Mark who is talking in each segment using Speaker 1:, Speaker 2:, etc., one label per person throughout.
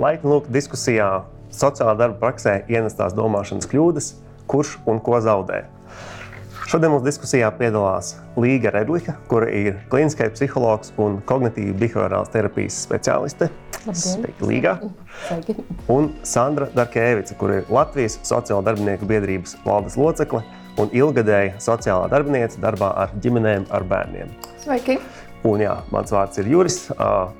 Speaker 1: Laipni lūk diskusijā sociālā darba praksē ienestās domāšanas kļūdas, kurš un ko zaudē. Šodien mums diskusijā piedalās Līga Redlika, kura ir kliniskais psihologs un kognitīvas behaviorālās terapijas speciāliste. Sveiki, Līga!
Speaker 2: Sveiki.
Speaker 1: Un Sandra Darkevica, kur ir Latvijas Sociālo darbinieku biedrības valdes locekle un ilgadēja sociālā darbiniece darbā ar ģimenēm ar bērniem.
Speaker 3: Sveiki!
Speaker 1: Un, jā, mans vārds ir Juris.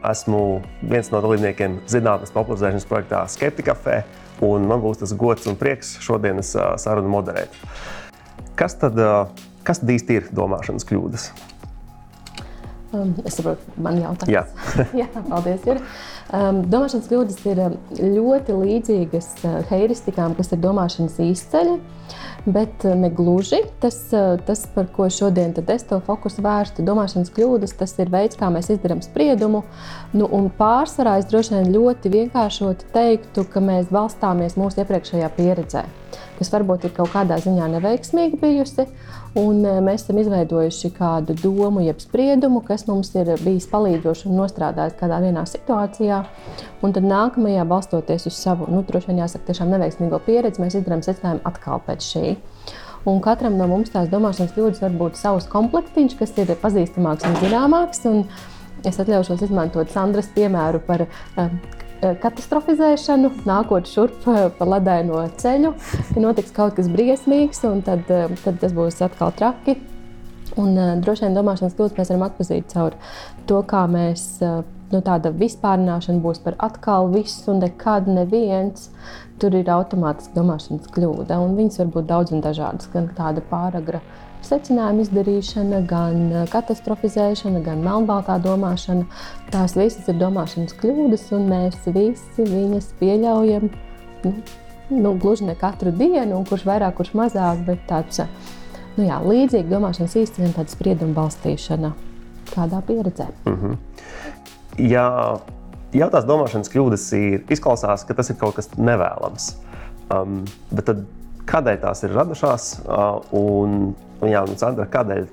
Speaker 1: Esmu viens no dalībniekiem zinātnīs popularizēšanas projektā Skeptika Café. Man būs tas gods un prieks šodienas sarunu moderēt. Kas tad, kas tad īsti ir domāšanas kļūdas?
Speaker 2: Um, es saprotu, man jautājums.
Speaker 1: Jā,
Speaker 2: Jā paldies. Ir. Um, domāšanas kļūdas ir ļoti līdzīgas uh, heiristikām, kas ir domāšanas izceļi. Bet ne gluži tas, tas, par ko šodien es to fokusu vērstu, domāšanas kļūdas, tas ir veids, kā mēs izdarām spriedumu. Nu, pārsvarā es droši vien ļoti vienkāršoti teiktu, ka mēs balstāmies mūsu iepriekšējā pieredzē kas varbūt ir kaut kādā ziņā neveiksmīga bijusi. Un e, mēs esam izveidojuši kādu domu, jeb spriedumu, kas mums ir bijis palīdzošs un nostrādājis kādā vienā situācijā. Un tad nākamajā, balstoties uz savu, nu, droši vien jāsaka, tiešām neveiksmīgo pieredzi, mēs izdarām secinājumu atkal pēc šī. Un katram no mums tās domāšanas kļūdas var būt savs komplektiņš, kas ir pazīstamāks un zināmāks. Un es atļaušos izmantot Sandras piemēru par Eh, katastrofizēšanu, nākot šurp eh, pa ledaino ceļu, ka notiks kaut kas briesmīgs, un tad, eh, tad tas būs atkal traki. Un, droši vien domāšanas kļūdas mēs varam atpazīt caur to, kā mēs nu, tāda vispārināšana būs par atkal visu un nekad neviens. Tur ir automātiski domāšanas kļūda, un viņas var būt daudz un dažādas, gan tāda pāragra secinājumu izdarīšana, gan katastrofizēšana, gan melnbaltā domāšana. Tās visas ir domāšanas kļūdas, un mēs visi viņas pieļaujam. Nu, nu, gluži ne katru dienu, un kurš vairāk, kurš mazāk, bet tāds nu, jā, līdzīgs domāšanas īstenībā tāda sprieduma balstīšana kādā pieredzē. Mm -hmm.
Speaker 1: Jā, jau tās domāšanas kļūdas ir, izklausās, ka tas ir kaut kas nevēlams. Um, bet tad kādēļ tās ir radušās? Uh, un Un, jā, un Sandra, kādēļ,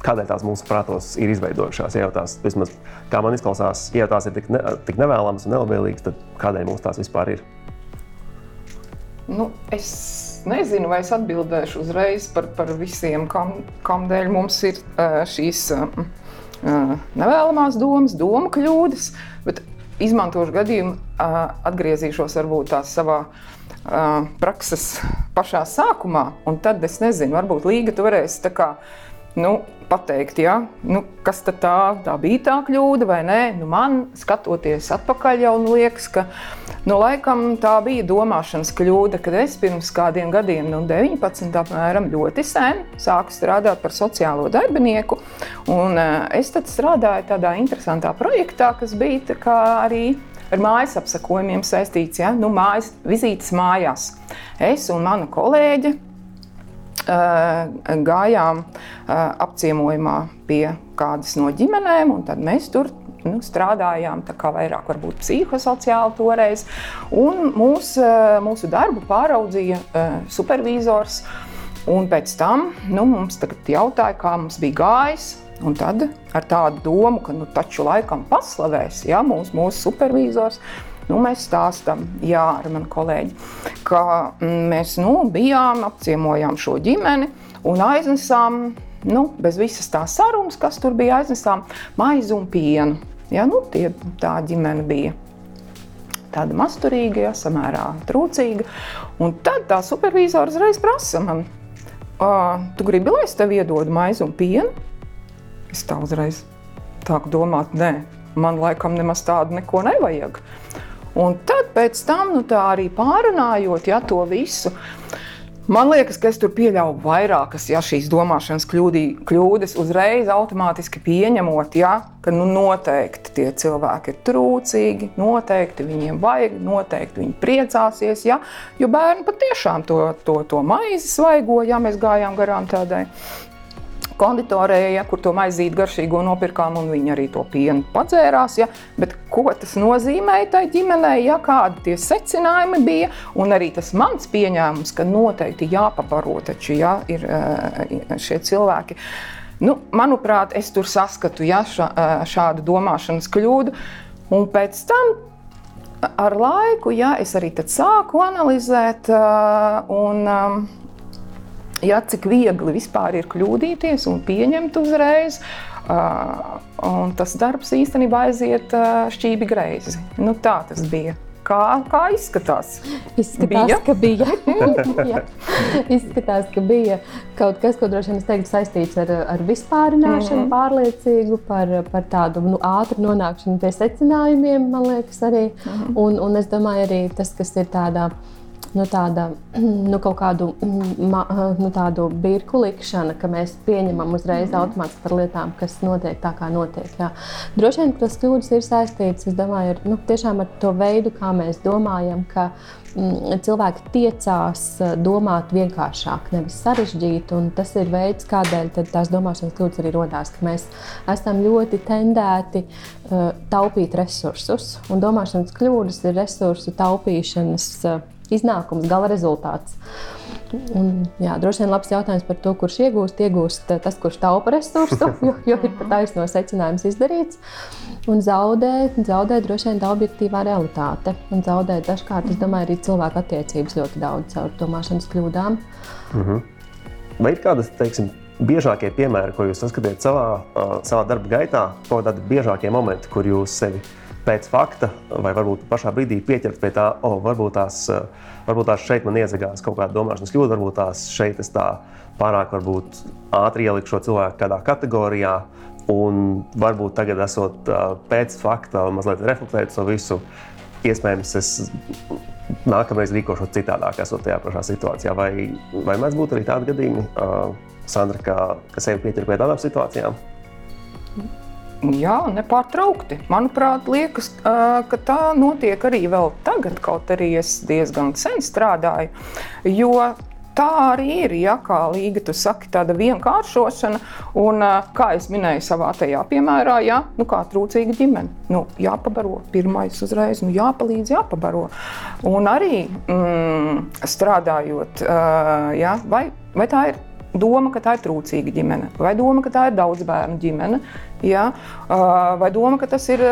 Speaker 1: kādēļ tās mūsu prātos ir izveidojušās? Ja tās, vismaz, kā man izklausās, ja tās ir tik, ne, tik nevēlamas un nelabvēlīgas, tad kādēļ mums tās vispār ir?
Speaker 3: Nu, es nezinu, vai es atbildēšu uzreiz par, par visiem, kam, kam dēļ mums ir uh, šīs uh, nevēlamās domas, domu kļūdas. Bet izmantošu gadījumu, atgriezīšos varbūt tās savā uh, prakses pašā sākumā, un tad es nezinu, varbūt Līga tu varēsi tā kā. Nu, pateikt, ja? nu, kas tā, tā bija tā kļūda, vai nē. Nu, man, skatoties atpakaļ, jau nu, liekas, ka nu, laikam, tā bija domāšanas kļūda, kad es pirms kādiem gadiem, nu, 19, apmēram, ļoti sen sāku strādāt par sociālo darbinieku. Un, uh, es strādāju tādā interesantā projektā, kas bija arī ar mājas apsakojumiem saistīts, ja? nu, mājas, vizītes mājās. Es un mana kolēģe uh, gājām uh, apciemojumā pie kādas no ģimenēm, un tad mēs tur nu, strādājām vairāk, varbūt psihosociāli toreiz. Mūs, mūsu darbu pāraudzīja supervizors. Un pēc tam nu, mums jautāja, kā mums bija gājis. Un tad ar tādu domu, ka nu, taču laikam paslavēs ja, mūsu, mūsu supervizors. Nu, mēs stāstām, jā, ar mani kolēģi, ka mm, mēs nu, bijām, apciemojām šo ģimeni un aiznesām, nu, bez visas tās sarunas, kas tur bija, aiznesām maizi un pienu. Ja, nu, tie, tā ģimene bija tāda masturīga, ja, samērā trūcīga. Un tad tā supervizors reiz prasa man, tu gribi, lai es tev iedodu maizi un pienu? Es tā uzreiz tādu domāt, nē, man laikam nemaz tādu neko nevajag. Un tad pēc tam nu, arī pārunājot ja, to visu. Man liekas, ka es tur pieļauju vairākas ja, šīs domāšanas kļūdī, kļūdas, uzreiz automātiski pieņemot, ja, ka nu, noteikti tie cilvēki ir trūcīgi, noteikti viņiem vajag, noteikti viņi priecāsies. Ja, jo bērni patiešām to, to, to maizi svaigo, ja mēs gājām garām tādai konditorē, ja, kur to maizīti garšīgo nopirkām, un viņi arī to pienu padzērās. Ja. Bet ko tas nozīmēja tai ģimenei, ja kādi tie secinājumi bija, un arī tas mans pieņēmums, ka noteikti jāpabaro taču, ja, ir eh, šie cilvēki. Nu, manuprāt, es tur saskatu ja, šādu domāšanas kļūdu, un pēc tam ar laiku jā, es arī sāku analizēt, un, jā, cik viegli vispār ir kļūdīties un pieņemt uzreiz. Un tas darbs īstenībā aiziet šķīvi greizi. Nu, tā tas bija. Kā, kā izskatās?
Speaker 2: Izskatās, bija? ka bija. Jā, izskatās, ka bija kaut kas, ko droši vien es teiktu saistīts ar, ar vispārināšanu, mm -hmm. pārliecīgu, par, par tādu nu, ātru nonākšanu pie secinājumiem, man liekas, arī. Mm -hmm. un, un es domāju, arī tas, kas ir tādā nu, tāda nu, kaut kādu ma, nu, tādu birku likšana, ka mēs pieņemam uzreiz mm. automātiski par lietām, kas notiek tā, kā notiek. Jā. Droši vien tas kļūdas ir saistīts domāju, ar, nu, ar to veidu, kā mēs domājam. Ka, mm, Cilvēki tiecās domāt vienkāršāk, nevis sarežģīt. Tas ir veids, kādēļ tās domāšanas kļūdas arī radās. Mēs esam ļoti tendēti uh, taupīt resursus, un domāšanas kļūdas ir resursu taupīšanas uh, iznākums, gala rezultāts. Un, jā, droši vien labs jautājums par to, kurš iegūst. Iegūst tas, kurš taupa resursu, jo, jo ir pat taisno secinājums izdarīts. Un zaudē, zaudē droši vien tā objektīvā realitāte. Un zaudē dažkārt, es domāju, arī cilvēku attiecības ļoti daudz caur domāšanas kļūdām.
Speaker 1: Mm -hmm. Vai ir kādas, teiksim, biežākie piemēri, ko jūs saskatāt savā, savā darba gaitā, kādi biežākie momenti, kur jūs sevi pēc fakta, vai varbūt pašā brīdī pieķert pie tā, oh, varbūt tās, varbūt tās šeit man iezagās kaut kāda domāšanas kļūda, varbūt tās šeit es tā pārāk varbūt ātri ieliku šo cilvēku kādā kategorijā, un varbūt tagad esot pēc fakta mazliet reflektēt to visu. Iespējams, es nākamreiz rīkošos citādāk, esot tajā pašā situācijā. Vai, vai mēs būtu arī tādi gadījumi, Sandra, ka, ka sevi pieķer pie tādām situācijām?
Speaker 3: Jā, nepārtraukti. Manuprāt, liekas, ka tā notiek arī vēl tagad, kaut arī es diezgan sen strādāju. Jo tā arī ir. Ja, kā Līga, tu saki, tāda vienkāršošana, un kā es minēju savā tajā piemērā, ja, nu, kā trūcīga ģimene. Nu, jāpabaro pirmais uzreiz, nu, jāpalīdz, jāpabaro. Un arī mm, strādājot, ja, vai, vai tā ir doma, ka tā ir trūcīga ģimene, vai doma, ka tā ir daudz bērnu ģimene, ja? vai doma, ka tas ir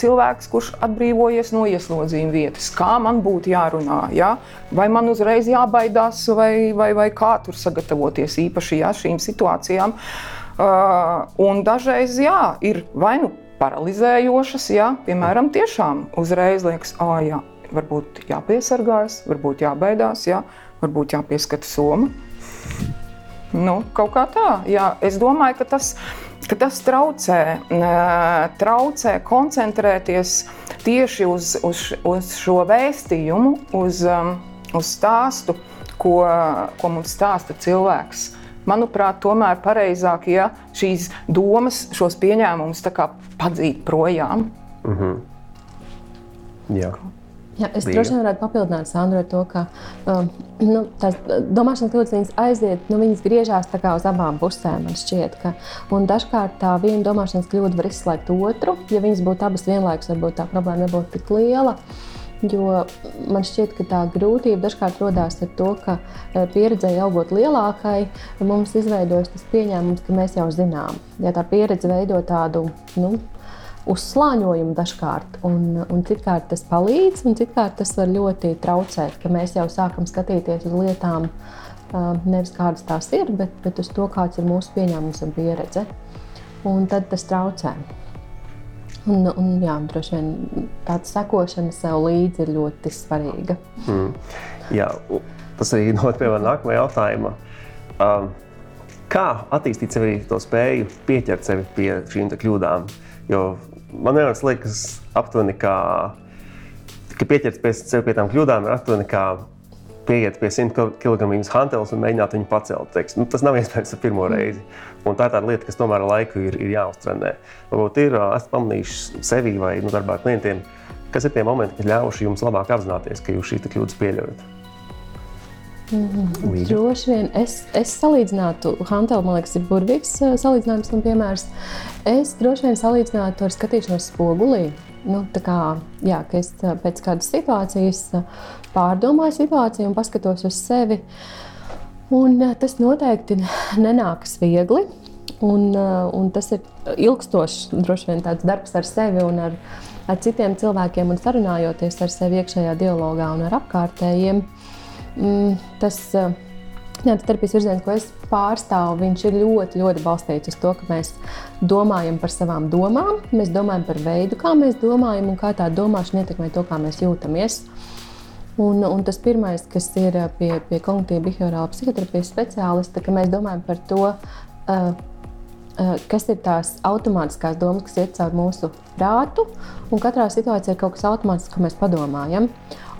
Speaker 3: cilvēks, kurš atbrīvojies no ieslodzījuma vietas. Kā man būtu jārunā, ja? vai man uzreiz jābaidās, vai, vai, vai kā tur sagatavoties īpaši ja, šīm situācijām. Un dažreiz jā, ir vai nu paralizējošas, ja? piemēram, tiešām uzreiz liekas, ah, jā, varbūt jāpiesargājas, varbūt jābaidās, ja? varbūt jāpieskata soma. Nu, kaut kā tā. Jā. Es domāju, ka tas, ka tas traucē, traucē koncentrēties tieši uz, uz, uz šo vēstījumu, uz, uz stāstu, ko, ko mums stāsta cilvēks. Manuprāt, tomēr pareizāk, ja šīs domas, šos pieņēmumus padzīt projām. Mm -hmm.
Speaker 1: Jā.
Speaker 2: Jā, es droši vien varētu papildināt Sandru ar to, ka um, nu, tās domāšanas kļūdas aiziet, nu, viņas griežās uz abām pusēm. Man šķiet, ka dažkārt tā viena domāšanas kļūda var izslēgt otru. Ja viņas būtu abas vienlaikus, varbūt tā problēma nebūtu tik liela. Jo man šķiet, ka tā grūtība dažkārt rodas ar to, ka e, pieredzēji augot lielākai, mums izveidojas tas pieņēmums, ka mēs jau zinām. Ja tā pieredze veido tādu nu, uzslāņojumu dažkārt, un, un citkārt tas palīdz, un citkārt tas var ļoti traucēt, ka mēs jau sākam skatīties uz lietām nevis kādas tās ir, bet, bet uz to, kāds ir mūsu pieņēmums un pieredze. Un tad tas traucē. Un, un, jā, droši vien tāda sekošana sev līdzi ir ļoti svarīga. Mm.
Speaker 1: Jā, tas arī noved pie nākamā jautājuma. Um, kā attīstīt sevi to spēju pieķert sevi pie šīm kļūdām? Jo man vienmēr liekas, aptuveni kā, ka pieķert pie sev pie tām kļūdām ir aptuveni kā pieiet pie 100 kg hanteles un mēģināt viņu pacelt. Teiks. Nu, tas nav iespējams ar pirmo reizi. Un tā ir tāda lieta, kas tomēr ar laiku ir, ir jāuztrenē. Varbūt ir, esat pamanījuši sevi vai nu, darbā ar klientiem, kas ir tie momenti, kad ļaušu jums labāk apzināties, ka jūs šīs kļūdas pieļaujat.
Speaker 2: Mm, droši vien es, es salīdzinātu, Hantela, man liekas, ir burvīgs salīdzinājums un piemērs. Es droši vien salīdzinātu ar skatīšanos spogulī. Nu, kā, jā, ka es pēc kādas situācijas pārdomāju situāciju un paskatos uz sevi. Un tas noteikti nenāks viegli. Un, un tas ir ilgstošs, vien darbs ar sevi un ar, ar citiem cilvēkiem, un sarunājoties ar sevi iekšējā dialogā un ar apkārtējiem. Mm, tas, Jā, tas terapijas virziens, ko es pārstāvu, viņš ir ļoti, ļoti balstīts uz to, ka mēs domājam par savām domām, mēs domājam par veidu, kā mēs domājam un kā tā domāšana ietekmē to, kā mēs jūtamies. Un, un tas pirmais, kas ir pie, pie kognitīvā behaviorāla psihoterapijas speciālista, ka mēs domājam par to, uh, uh, kas ir tās automātiskās domas, kas iet cauri mūsu prātu. Un katrā situācijā ir kaut kas automātisks, ko mēs padomājam.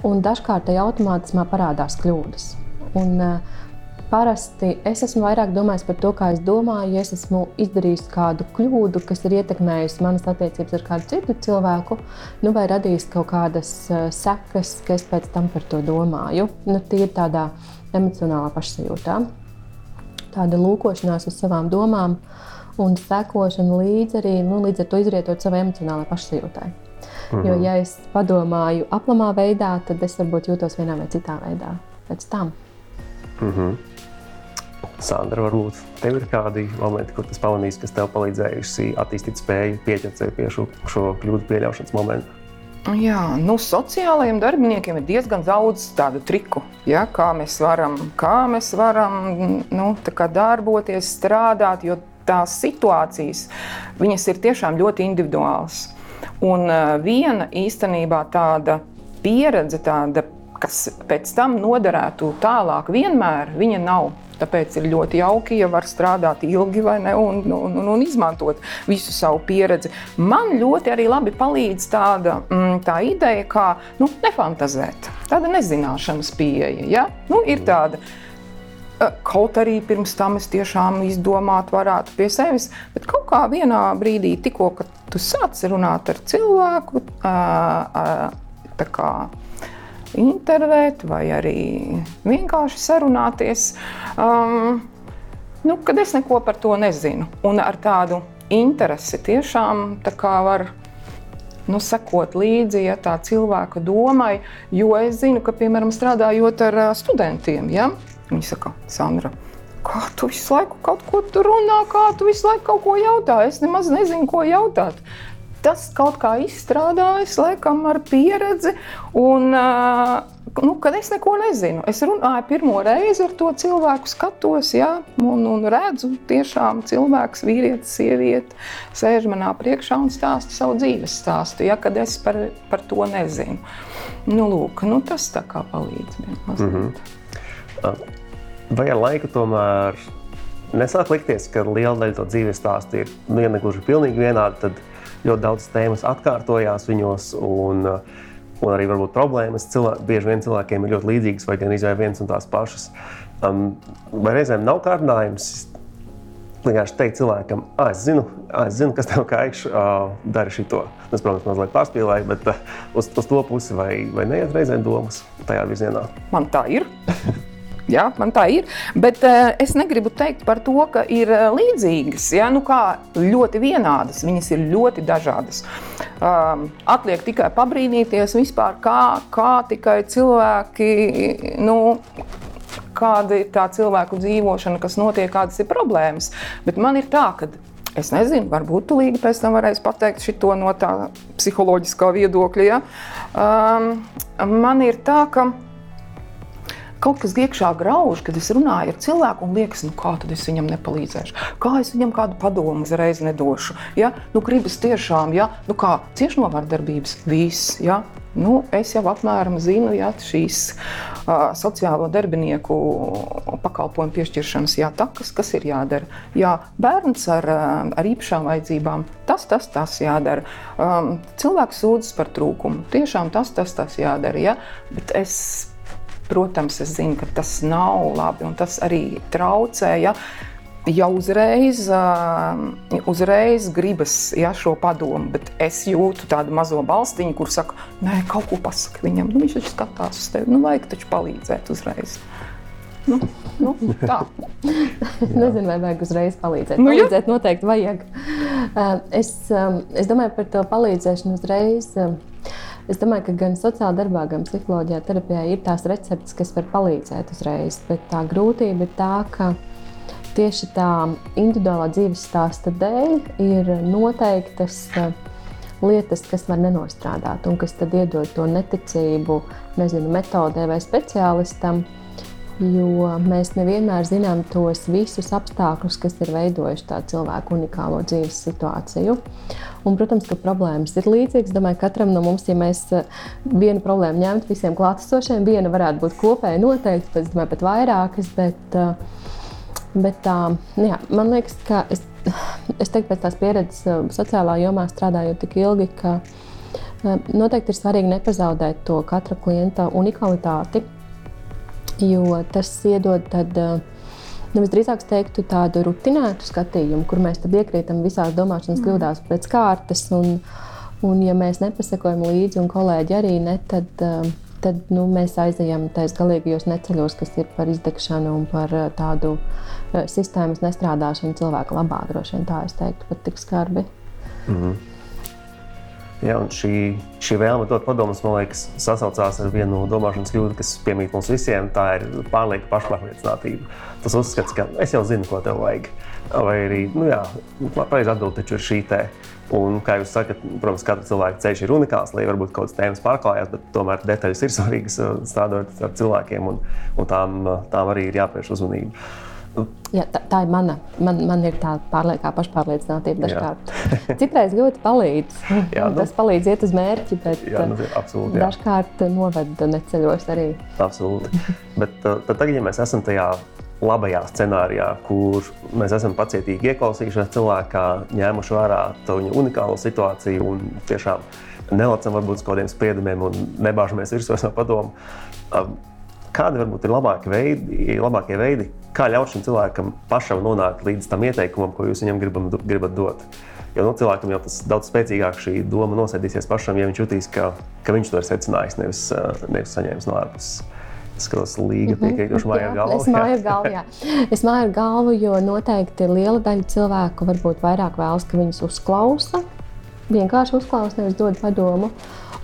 Speaker 2: Un dažkārt tajā automātismā parādās kļūdas. Un, uh, Parasti es esmu vairāk domājis par to, kā es domāju, ja es esmu izdarījis kādu kļūdu, kas ir ietekmējusi manas attiecības ar kādu citu cilvēku, nu, vai radījis kaut kādas uh, sekas, ka es pēc tam par to domāju. Nu, Tīri tādā emocionālā pašsajūtā. Tāda lūkošanās uz savām domām un sekošana līdzi arī nu, līdz ar to izrietot savai emocionālajai pašsajūtai. Mhm. Jo, ja es padomāju aplamā veidā, tad es varbūt jūtos vienā vai citā veidā pēc tam.
Speaker 1: Mhm. Sandra, varbūt tev ir kādi momenti, kur tas pamanīs, kas tev palīdzējuši attīstīt spēju pieķert sevi pie šo, šo kļūdu pieļaušanas momentu?
Speaker 3: Jā, nu, sociālajiem darbiniekiem ir diezgan daudz tādu triku, ja, kā mēs varam, kā mēs varam nu, darboties, strādāt, jo tās situācijas ir tiešām ļoti individuālas. Un uh, viena īstenībā tāda pieredze, tāda, kas pēc tam noderētu tālāk, vienmēr viņa nav. Tāpēc ir ļoti jauki, ja var strādāt ilgi ne, un, un, un, un izmantot visu savu pieredzi. Man ļoti arī labi palīdz tāda mm, tā ideja, kā nu, nefantazēt, tāda nezināšanas pieeja. Ja? Nu, ir tāda. Kaut arī pirms tam es tiešām izdomātu, varētu pie sevis, bet kaut kā vienā brīdī, tikko tu sāc runāt ar cilvēku, tā kā intervēt, vai arī vienkārši sarunāties. Um, nu, kad es neko par to nezinu, un ar tādu interesi tiešām tā var nu, sekot līdzi ja, tā cilvēka domai, jo es zinu, ka, piemēram, strādājot ar studentiem, ja, viņi saka, Sandra, kā tu visu laiku kaut ko tur runā, kā tu visu laiku kaut ko jautā. Es nemaz nezinu, ko jautāt tas kaut kā izstrādājis, laikam, ar pieredzi. Un, nu, kad es neko nezinu, es runāju pirmo reizi ar to cilvēku, skatos, ja, un, un redzu, tiešām cilvēks, vīrietis, sieviete, sēž manā priekšā un stāsta savu dzīves stāstu, ja, kad es par, par to nezinu. Nu, lūk, nu, tas tā kā palīdz. Mm -hmm.
Speaker 1: Vai ar laiku tomēr nesāk likties, ka liela daļa to dzīves stāstu ir ja negluži pilnīgi vienāda? Tad ļoti daudz tēmas atkārtojās viņos. Un, un arī varbūt problēmas cilvē, bieži vien cilvēkiem ir ļoti līdzīgas vai gan izvēlēt viens un tās pašas. Um, vai reizēm nav kārdinājums vienkārši teikt cilvēkam, ah, es zinu, ah, es zinu kas tev kaiš, uh, dari šito. Es, protams, mazliet pārspīlēju, bet uh, uz, uz to pusi vai, vai neiet reizēm domas tajā virzienā?
Speaker 3: Man tā ir. Ja, man tā ir. Bet uh, es negribu teikt par to, ka ir uh, līdzīgas. Ja, nu kā ļoti vienādas, viņas ir ļoti dažādas. Um, atliek tikai pabrīnīties vispār, kā, kā tikai cilvēki. Nu, Kāda ir tā cilvēku dzīvošana, kas notiek, kādas ir problēmas. Bet man ir tā, ka Es nezinu, varbūt līdzi pēc tam varēsi pateikt šo no tā psiholoģiskā viedokļa. Ja? Um, man ir tā, ka kaut kas iekšā grauž, kad es runāju ar cilvēku un liekas, nu kā tad es viņam nepalīdzēšu, kā es viņam kādu padomu uzreiz nedošu. Ja? Nu, gribas tiešām, ja? nu kā cieši no vardarbības, viss. Ja? Nu, es jau apmēram zinu, ja šīs uh, sociālo darbinieku pakalpojumu piešķiršanas jātakas, kas ir jādara. Jā, bērns ar, ar īpašām vajadzībām, tas, tas, tas jādara. Um, cilvēks sūdzas par trūkumu, tiešām tas, tas, tas jādara. Ja? Bet es Protams, es zinu, ka tas nav labi un tas arī traucē. Ja? Jau uzreiz, uzreiz gribas ja, šo padomu, bet es jūtu tādu mazo balstiņu, kur saka, nē, kaut ko pasaki viņam. Nu, viņš taču skatās uz tevi, nu, vajag taču palīdzēt uzreiz. Nu, nu, tā.
Speaker 2: Nezinu, vai vajag uzreiz palīdzēt. Nu, palīdzēt noteikti vajag. Es, es domāju par to palīdzēšanu uzreiz. Es domāju, ka gan sociālā darbā, gan psiholoģijā, terapijā ir tās receptes, kas var palīdzēt uzreiz. Bet tā grūtība ir tā, ka tieši tā individuālā dzīves stāsta dēļ ir noteiktas lietas, kas var nenostrādāt un kas tad iedod to neticību, nezinu, metodē vai speciālistam. Jo mēs nevienmēr zinām tos visus apstākļus, kas ir veidojuši tādu cilvēku unikālo dzīves situāciju. Un, protams, ka problēmas ir līdzīgas. Domāju, ka katram no mums, ja mēs eh, vienu problēmu ņemtu visiem klātesošiem, viena varētu būt kopēja noteikti, pēc tam pat vairākas. Bet, uh, Bet, tā, jā, man liekas, ka es, es teiktu, pēc tās pieredzes sociālā jomā strādājot tik ilgi, ka noteikti ir svarīgi nepazaudēt to katra klienta unikalitāti, jo tas iedod tad, nu, visdrīzāk teiktu, tādu rutinētu skatījumu, kur mēs iekrītam visās domāšanas mm. kļūdās pēc kārtas. Un, un, ja mēs nepasakojam līdzi, un kolēģi arī ne, tad, tad nu, mēs aizejam tajos galīgajos neceļos, kas ir par izdegšanu un par tādu sistēmas nestrādāšanu cilvēka labā. Droši vien tā es teiktu, pat tik skarbi. Mm -hmm.
Speaker 1: Ja, šī, šī vēlme dot padomus, man liekas, sasaucās ar vienu no domāšanas kļūdu, kas piemīt mums visiem. Tā ir pārlieka pašpārliecinātība. Tas uzskats, ka es jau zinu, ko tev vajag. Vai arī, nu jā, pareizi atbild taču ir šī te. Un, kā jūs sakat, protams, katra cilvēka ceļš ir unikāls, lai varbūt kaut kādas tēmas pārklājas, bet tomēr detaļas ir svarīgas strādājot ar cilvēkiem, un, un tām, tām arī ir jāpievērš uzmanība.
Speaker 2: Jā, tā, tā ir mana. Man, man ir tā pārliekā pašpārliecinātība dažkārt. Citreiz ļoti palīdz. Jā, nu, tas palīdz iet uz mērķi, bet jā, nu, absolūti, jā. dažkārt noved neceļos arī.
Speaker 1: Absolūti. bet uh, tad, tagad, ja mēs esam tajā labajā scenārijā, kur mēs esam pacietīgi ieklausījušies cilvēkā, ņēmuši vērā viņa unikālo situāciju un tiešām nelicam varbūt uz kādiem spriedumiem un nebāžamies virsū no padomu. Kādi varbūt ir labākie veidi, labākie veidi kā ļaut šim cilvēkam pašam nonākt līdz tam ieteikumam, ko jūs viņam gribam, gribat dot. Jo nu, cilvēkam jau tas daudz spēcīgāk šī doma nosēdīsies pašam, ja viņš jutīs, ka, ka viņš to ir secinājis, nevis, nevis saņēmis no ārpuses. Es skatos, līga
Speaker 2: mhm.
Speaker 1: piekrītoši māju galvu.
Speaker 2: Es māju galvu, jā. Es māju galvu, jo noteikti liela daļa cilvēku varbūt vairāk vēlas, ka viņus uzklausa. Vienkārši uzklausa, nevis dod padomu.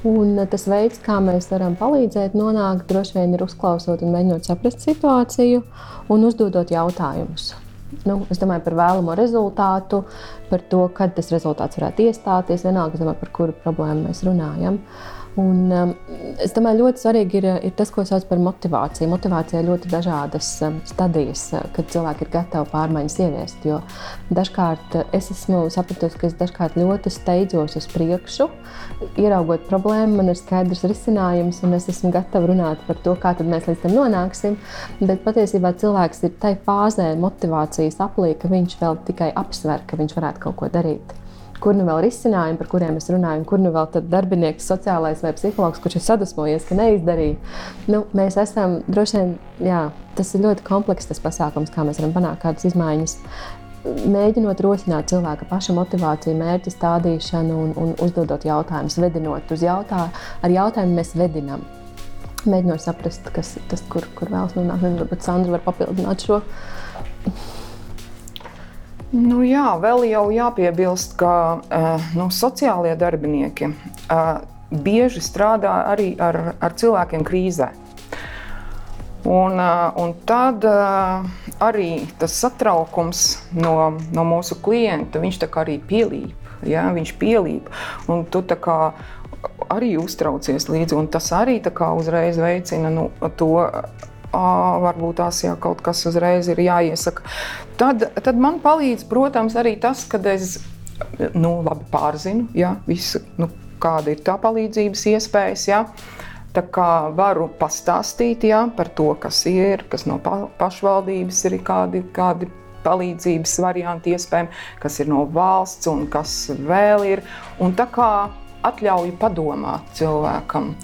Speaker 2: Un tas veids, kā mēs varam palīdzēt, nonākt, droši vien ir uzklausot un mēģinot saprast situāciju un uzdodot jautājumus. Nu, es domāju par vēlamo rezultātu, par to, kad tas rezultāts varētu iestāties, vienalga, domāju, par kuru problēmu mēs runājam. Uh, Un, um, es domāju, ļoti svarīgi ir, ir tas, ko sauc par motivāciju. Motivācijā ir ļoti dažādas um, stadijas, uh, kad cilvēki ir gatavi pārmaiņas ieviest. Jo dažkārt uh, es esmu sapratusi, ka es dažkārt ļoti steidzos uz priekšu, ieraugot problēmu, man ir skaidrs risinājums, un es esmu gatava runāt par to, kā mēs līdz tam nonāksim. Bet patiesībā cilvēks ir tajā fāzē, motivācijas aplī, ka viņš vēl tikai apsver, ka viņš varētu kaut ko darīt kur nu vēl ir izcinājumi, par kuriem es runāju, un kur nu vēl darbinieks, sociālais vai psihologs, kurš ir sadusmojies, ka neizdarīja. Nu, mēs esam droši vien, jā, tas ir ļoti komplekss pasākums, kā mēs varam panākt kādas izmaiņas. Mēģinot rosināt cilvēka paša motivāciju, mērķa stādīšanu un, un uzdodot jautājumus, vedinot uz jautājumu, ar jautājumu mēs vedinām. Mēģinot saprast, kas tas, kur, kur vēlas nonākt. Varbūt Sandra var papildināt šo.
Speaker 3: Nu, jā, vēl jau jāpiebilst, ka uh, nu, sociālie darbinieki uh, bieži strādā arī ar, ar cilvēkiem krīzē. Un, uh, un tad arī tas satraukums no, no mūsu klienta, viņš arī pielīp. Ja, viņš pielīp. Un tu arī uztraucies līdzi, un tas arī uzreiz veicina nu, to varbūt tās jau kaut kas uzreiz ir jāiesaka. Tad, tad man palīdz, protams, arī tas, ka es nu, labi pārzinu, ja, visu, nu, kāda ir tā palīdzības iespējas. Ja. Tā kā varu pastāstīt ja, par to, kas ir, kas no pašvaldības ir, kādi, kādi palīdzības varianti iespējami, kas ir no valsts un kas vēl ir. Un tā kā atļauju padomāt cilvēkam.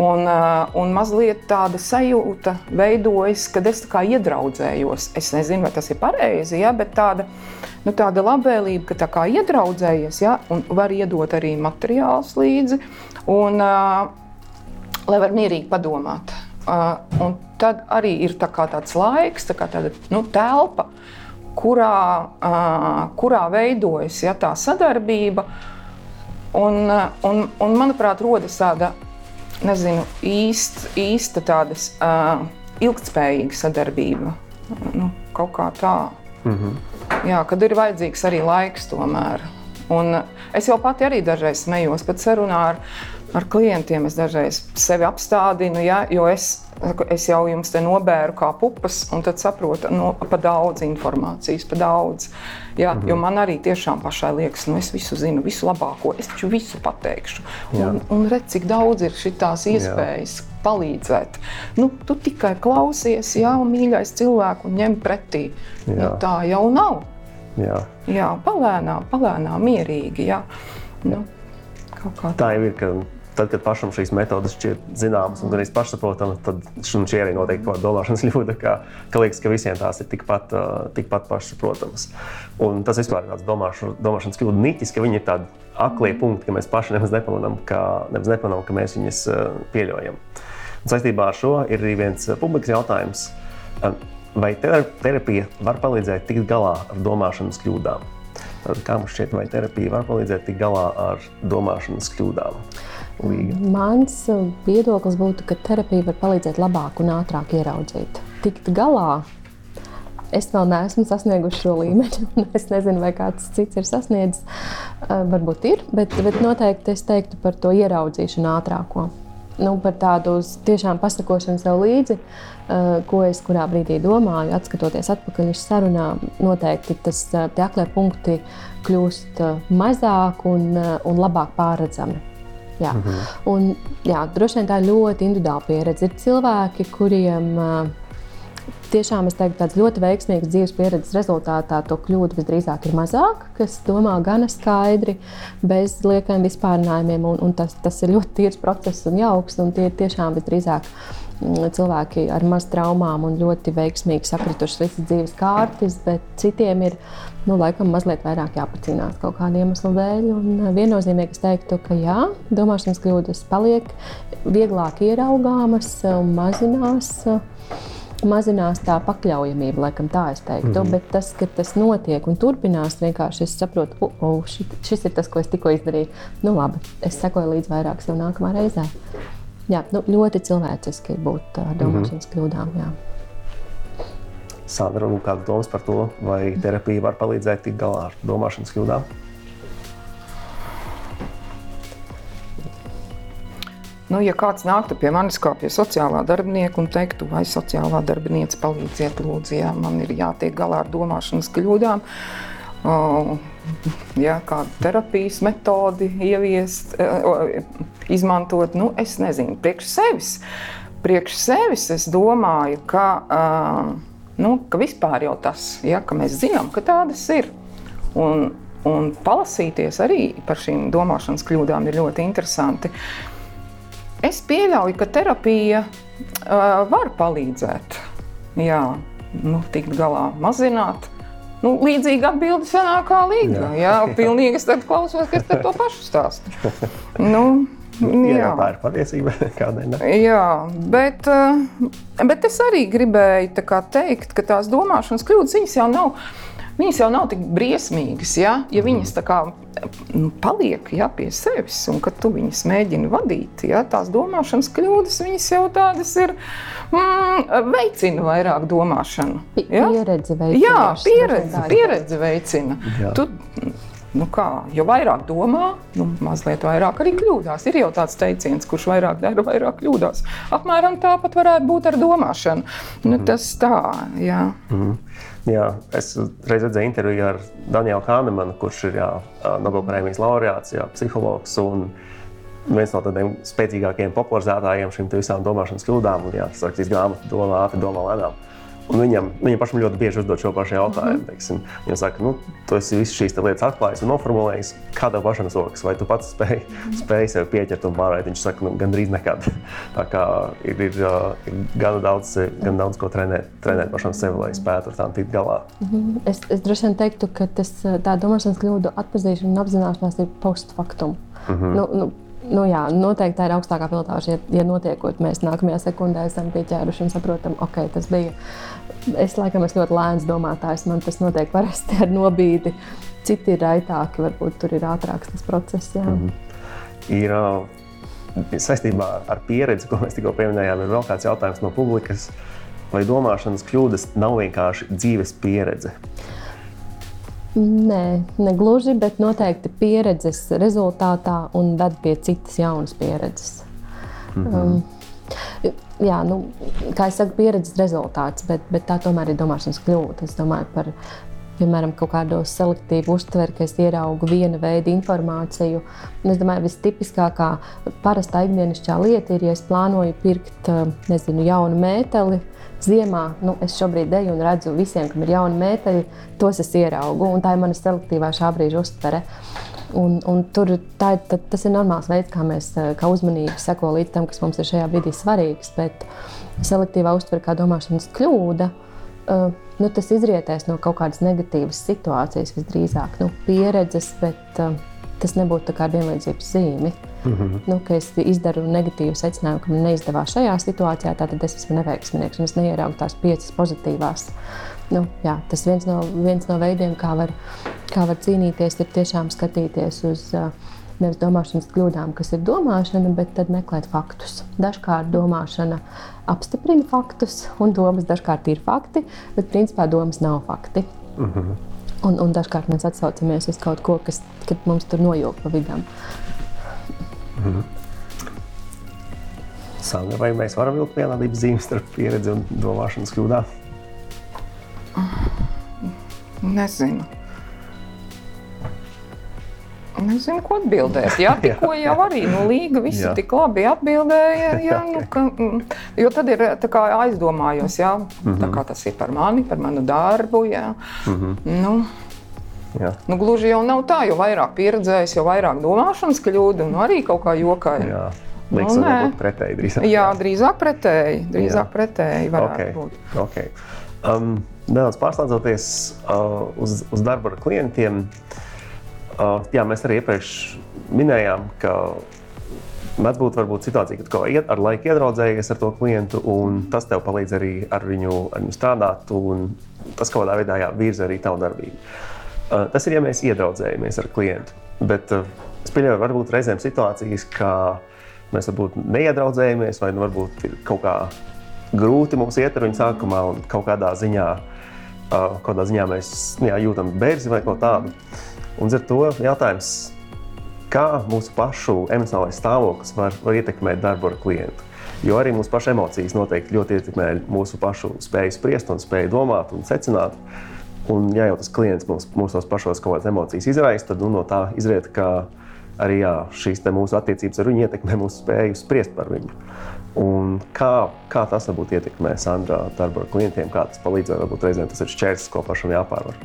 Speaker 3: Un, uh, un mazliet tāda sajūta veidojas, kad es iedraudzējos. Es nezinu, vai tas ir pareizi, ja, bet tāda, nu, tāda labvēlība, ka kā iedraudzējies, ja, un var iedot arī materiālus līdzi, un, uh, lai var mierīgi padomāt. Uh, tad arī ir tā tāds laiks, tā tāda nu, telpa, kurā, uh, kurā veidojas ja, tā sadarbība. Un, un, un, manuprāt, rodas tāda nezinu, īst, īsta tāda uh, ilgspējīga sadarbība. Nu, kaut kā tā. Mm -hmm. Jā, kad ir vajadzīgs arī laiks tomēr. Un es jau pati arī dažreiz smējos, pat sarunā ar, ar klientiem. Es dažreiz sevi apstādinu, ja, jo es es jau jums te nobēru kā pupas, un tad saprotu, no, pa daudz informācijas, pa daudz. Jā, mm -hmm. Jo man arī tiešām pašai liekas, nu es visu zinu, visu labāko, es taču visu pateikšu. Jā. Un, un redz, cik daudz ir šīs iespējas. Jā. Palīdzēt. Nu, tu tikai klausies, jā, un mīļais cilvēks, un ņem pretī. Nu, jā. Nu, tā jau nav. Jā, jā palēnām, palēnām, mierīgi. Jā. Nu,
Speaker 1: tā. tā jau ir. Ka tad, kad pašam šīs metodes šķiet zināmas un arī pašsaprotamas, tad šī arī noteikti kāda domāšanas kļūda, ka, ka liekas, ka visiem tās ir tikpat, uh, tikpat pašsaprotamas. Un tas vispār ir tāds domāšu, domāšanas kļūda niķis, ka viņi ir tādi aklie punkti, ka mēs paši nemaz nepamanām, ka, nemaz nepamanām, ka mēs viņus uh, pieļaujam. Un saistībā ar šo ir arī viens uh, publikas jautājums. Vai terapija var palīdzēt tikt galā ar domāšanas kļūdām? Kā mums šķiet, vai terapija var palīdzēt tikt galā ar domāšanas kļūdām?
Speaker 2: Līga. Mans viedoklis būtu, ka terapija var palīdzēt labāk un ātrāk ieraudzīt. Tikt galā. Es vēl neesmu sasniegusi šo līmeni, es nezinu, vai kāds cits ir sasniedzis. Uh, varbūt ir, bet, bet noteikti es teiktu par to ieraudzīšanu ātrāko. Nu, par tādu tiešām pasakošanu sev līdzi, uh, ko es kurā brīdī domāju, atskatoties atpakaļ uz sarunām. Noteikti tas tie aklie punkti kļūst mazāk un, un labāk pārredzami. Jā. Mm -hmm. un, jā, droši vien tā ir ļoti individuāla pieredze. Ir cilvēki, kuriem tiešām es teiktu, tāds ļoti veiksmīgs dzīves pieredzes rezultātā to kļūdu visdrīzāk ir mazāk, kas domā gana skaidri, bez liekiem vispārinājumiem. Un, un tas, tas ir ļoti tīrs process un jauks, un tie ir tiešām visdrīzāk cilvēki ar maz traumām un ļoti veiksmīgi sakritušas visas dzīves kārtas, bet citiem ir nu, laikam mazliet vairāk jāpacīnās kaut kāda iemesla dēļ. Un eh, viennozīmīgi es teiktu, ka jā, domāšanas kļūdas paliek vieglāk ieraugāmas un mazinās. Mazinās tā pakļaujamība, laikam tā es teiktu. Mm -hmm. Bet tas, ka tas notiek un turpinās, vienkārši es saprotu, ka uh, uh, šis, šis ir tas, ko es tikko izdarīju. Nu, labi, es sekoju līdz vairāk sev nākamā reizē. Jā, nu, ļoti cilvēciski būt uh, domāšanas mm -hmm. kļūdām. Jā.
Speaker 1: Sandra, nu, kāda domas par to, vai terapija var palīdzēt tikt galā ar domāšanas kļūdām?
Speaker 3: Nu, ja kāds nāktu pie manis kā pie sociālā darbinieka un teiktu, vai sociālā darbinieca palīdziet, lūdzu, ja man ir jātiek galā ar domāšanas kļūdām, uh, ja, kādu terapijas metodi ieviest, uh, izmantot, nu, es nezinu, priekš sevis. Priekš sevis es domāju, ka uh, nu, ka vispār jau tas, ja, ka mēs zinām, ka tādas ir. Un, un palasīties arī par šīm domāšanas kļūdām ir ļoti interesanti. Es pieļauju, ka terapija uh, var palīdzēt, jā, nu, tikt galā, mazināt. Nu, līdzīgi atbildi senākā kā līga. Jā, jā pilnīgi es klausos, kas to pašu stāsta. Nu,
Speaker 1: Jā, jā, tā ir patiesība.
Speaker 3: Jā, bet, eh, bet es arī gribēju teikt, ka tās domāšanas kļūdas jau nav. Viņas jau nav tik briesmīgas, ja, ja viņas kā, nu, paliek ja, pie sevis un kad tu viņas mēģini vadīt. Ja, tās domāšanas kļūdas jau tādas ir, mm, veicina vairāk domāšanu.
Speaker 2: Ja? Pieredze veicina.
Speaker 3: Jā, pieredze, pieredze veicina. Jā. Tu, Nu kā, jo vairāk domā, nu, mazliet vairāk arī kļūdās. Ir jau tāds teiciens, kurš vairāk dara, vairāk kļūdās. Apmēram tāpat varētu būt ar domāšanu. Nu, mm. Tas tā, jā.
Speaker 1: Mm. Jā, es reiz redzēju interviju ar Danielu Kānemanu, kurš ir Nobelprēmijas laureāts, jā, psihologs. Viens no tādiem spēcīgākajiem popularizētājiem šīm visām domāšanas kļūdām, un jā, tas rakstīs grāmatu, domā ātri, domā lēnām. Un viņam, viņam pašam ļoti bieži uzdod šo pašu jautājumu. Mm -hmm. Viņš saka, nu, tu esi visas šīs lietas atklājis un noformulējis. Kā tev pašam sokas, vai tu pats spēj, -hmm. spēj sev pieķert un pārēt? Viņš saka, nu, gandrīz nekad. Tā kā ir, ir, ir gan, daudz, gan daudz ko trenēt, trenēt pašam sevi, lai spētu ar tām tikt galā.
Speaker 2: Mm -hmm. es, es droši vien teiktu, ka tas, tā domāšanas kļūdu atpazīšana un apzināšanās ir postfaktum. Mm -hmm. nu, nu, Nu, jā, noteikti tā ir augstākā pilotāža. Ja, ja notiekot, mēs nākamajā sekundē esam pieķēruši un saprotam, ok, tas bija. Es laikam esmu ļoti lēns domātājs, man tas notiek parasti ar nobīdi. Citi ir raitāki, varbūt tur ir ātrāks tas process. Jā. Mm -hmm.
Speaker 1: Ir saistībā ar pieredzi, ko mēs tikko pieminējām, ir vēl kāds jautājums no publikas. vai domāšanas kļūdas nav vienkārši dzīves pieredze?
Speaker 2: Nē, ne gluži, bet noteikti pieredzes rezultātā un ved pie citas jaunas pieredzes. Mm -hmm. um, jā, nu, kā jau teicu, pieredzes rezultāts, bet, bet tā tomēr ir domāšanas kļūda. Es domāju par piemēram, kaut kādu selektīvu uztveri, ka es ieraugu viena veida informāciju. Un es domāju, ka vistipiskākā parastā ikdienišķā lieta ir, ja es plānoju pirkt nezinu, jaunu mēteli ziemā, nu, es šobrīd eju un redzu visiem, kam ir jauni mēteļi, tos es ieraugu. Tā ir mana selektīvā šā brīža uztvere. Un, un tur tā, tā, tas ir normāls veids, kā mēs kā uzmanīgi sekojam līdz tam, kas mums ir šajā brīdī svarīgs. Bet selektīvā uztvere kā domāšanas kļūda. Uh, nu, tas izrietēs no kaut kādas negatīvas situācijas, visdrīzāk nu, pieredzes, bet uh, tas nebūtu kā vienlīdzības zīme. Mm -hmm. nu, es izdaru negatīvu secinājumu, ka man neizdevās šajā situācijā, tad es esmu neveiksminieks un es neieraugu tās piecas pozitīvās. Nu, jā, tas viens no, viens no veidiem, kā var, kā var cīnīties, ir tiešām skatīties uz uh, nevis domāšanas kļūdām, kas ir domāšana, bet tad meklēt faktus. Dažkārt domāšana apstiprina faktus, un domas dažkārt ir fakti, bet principā domas nav fakti. Mm -hmm. Un, un dažkārt mēs atsaucamies uz kaut ko, kas mums tur nojauka pa vidam. Mm -hmm.
Speaker 1: Sandra, vai mēs varam vilkt vienādības zīmes starp pieredzi un domāšanas kļūdām?
Speaker 3: Nezinu. Nezinu, ko atbildēt. Jā, tikko jau arī nu, Līga visu jā. tik labi atbildēja. Jā, nu, ka, mm, jo tad ir kā, aizdomājos, jā, mm -hmm. kā tas ir par mani, par manu darbu. Jā. Mm -hmm. nu, Jā. Nu, gluži jau nav tā, jo vairāk pieredzējis, jo vairāk domāšanas kļūda un arī kaut kā jokai. Jā.
Speaker 1: Liekas, nu, nē, pretēji drīzāk.
Speaker 3: Jā, drīzāk pretēji. Drīzāk jā. pretēji
Speaker 1: okay. būt. Okay. Um, nedaudz pārslēdzoties uh, uz, uz darbu ar klientiem, uh, jā, mēs arī iepriekš minējām, ka mēdz būt varbūt situācija, kad tu ar laiku iedraudzējies ar to klientu, un tas tev palīdz arī ar viņu, ar viņu strādāt, un tas kaut kādā veidā jā, virza arī tavu darbību. Uh, tas ir, ja mēs iedraudzējamies ar klientu. Bet uh, es pieļauju, varbūt reizēm situācijas, ka mēs varbūt neiedraudzējamies, vai nu varbūt ir kaut kā grūti mums iet ar viņu sākumā, un kaut kādā ziņā, kādā ziņā mēs jā, jūtam bērzi vai ko tādu. Un ar to jautājums, kā mūsu pašu emocionālais stāvoklis var, var ietekmēt darbu ar klientu. Jo arī mūsu pašu emocijas noteikti ļoti ietekmē mūsu pašu spēju spriest un spēju domāt un secināt. Un, ja jau tas klients mums, mums tos pašos kaut kādas emocijas izraisa, tad nu, no tā izriet, ka arī jā, šīs mūsu attiecības ar viņu ietekmē mūsu spēju spriest par viņu. Un kā, kā tas varbūt ietekmē Sandra darbu ar klientiem, kā tas palīdz, vai varbūt reizēm tas ir šķērslis, ko pašam jāpārvar.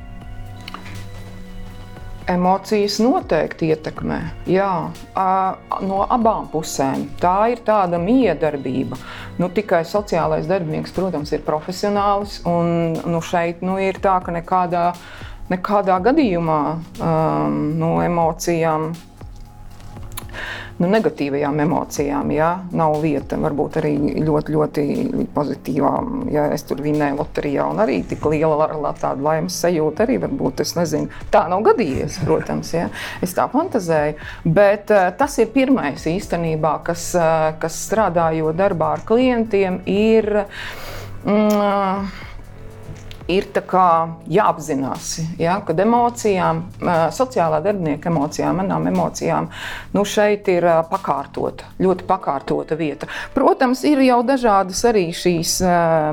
Speaker 3: Emocijas noteikti ietekmē. Jā, no abām pusēm. Tā ir tāda miedarbība. Nu, tikai sociālais darbinieks, protams, ir profesionālis. Un, nu, šeit nu, ir tā, ka nekādā, nekādā gadījumā um, no emocijām nu, negatīvajām emocijām. Ja? Nav vieta varbūt arī ļoti, ļoti pozitīvām. Ja es tur vinēju loterijā un arī tik liela tāda laimes sajūta, arī varbūt es nezinu, tā nav gadījies, protams. Ja? Es tā fantazēju. Bet uh, tas ir pirmais īstenībā, kas, uh, kas strādājot darbā ar klientiem, ir. Mm, ir jāapzinās, ja, ka emocijām, sociālā darbinieka emocijām, manām emocijām, nu, šeit ir pakārtota, ļoti pakārtota vieta. Protams, ir jau dažādas arī šīs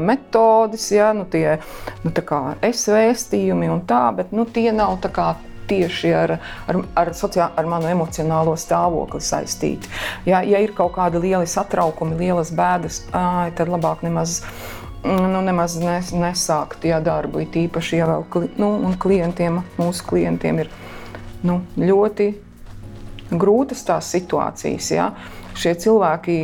Speaker 3: metodes, ja, nu, tie nu, es-vēstījumi un tā, bet nu, tie nav tā kā tieši ar, ar, ar, sociā, ar manu emocionālo stāvokli saistīti. Ja, ja ir kaut kādi lieli satraukumi, lielas bēdas, āj, tad labāk nemaz nu, nemaz nes, nesākt jā, darbu. It īpaši, ja vēl kli, nu, klientiem, mūsu klientiem ir nu, ļoti grūtas tās situācijas. Jā. Šie cilvēki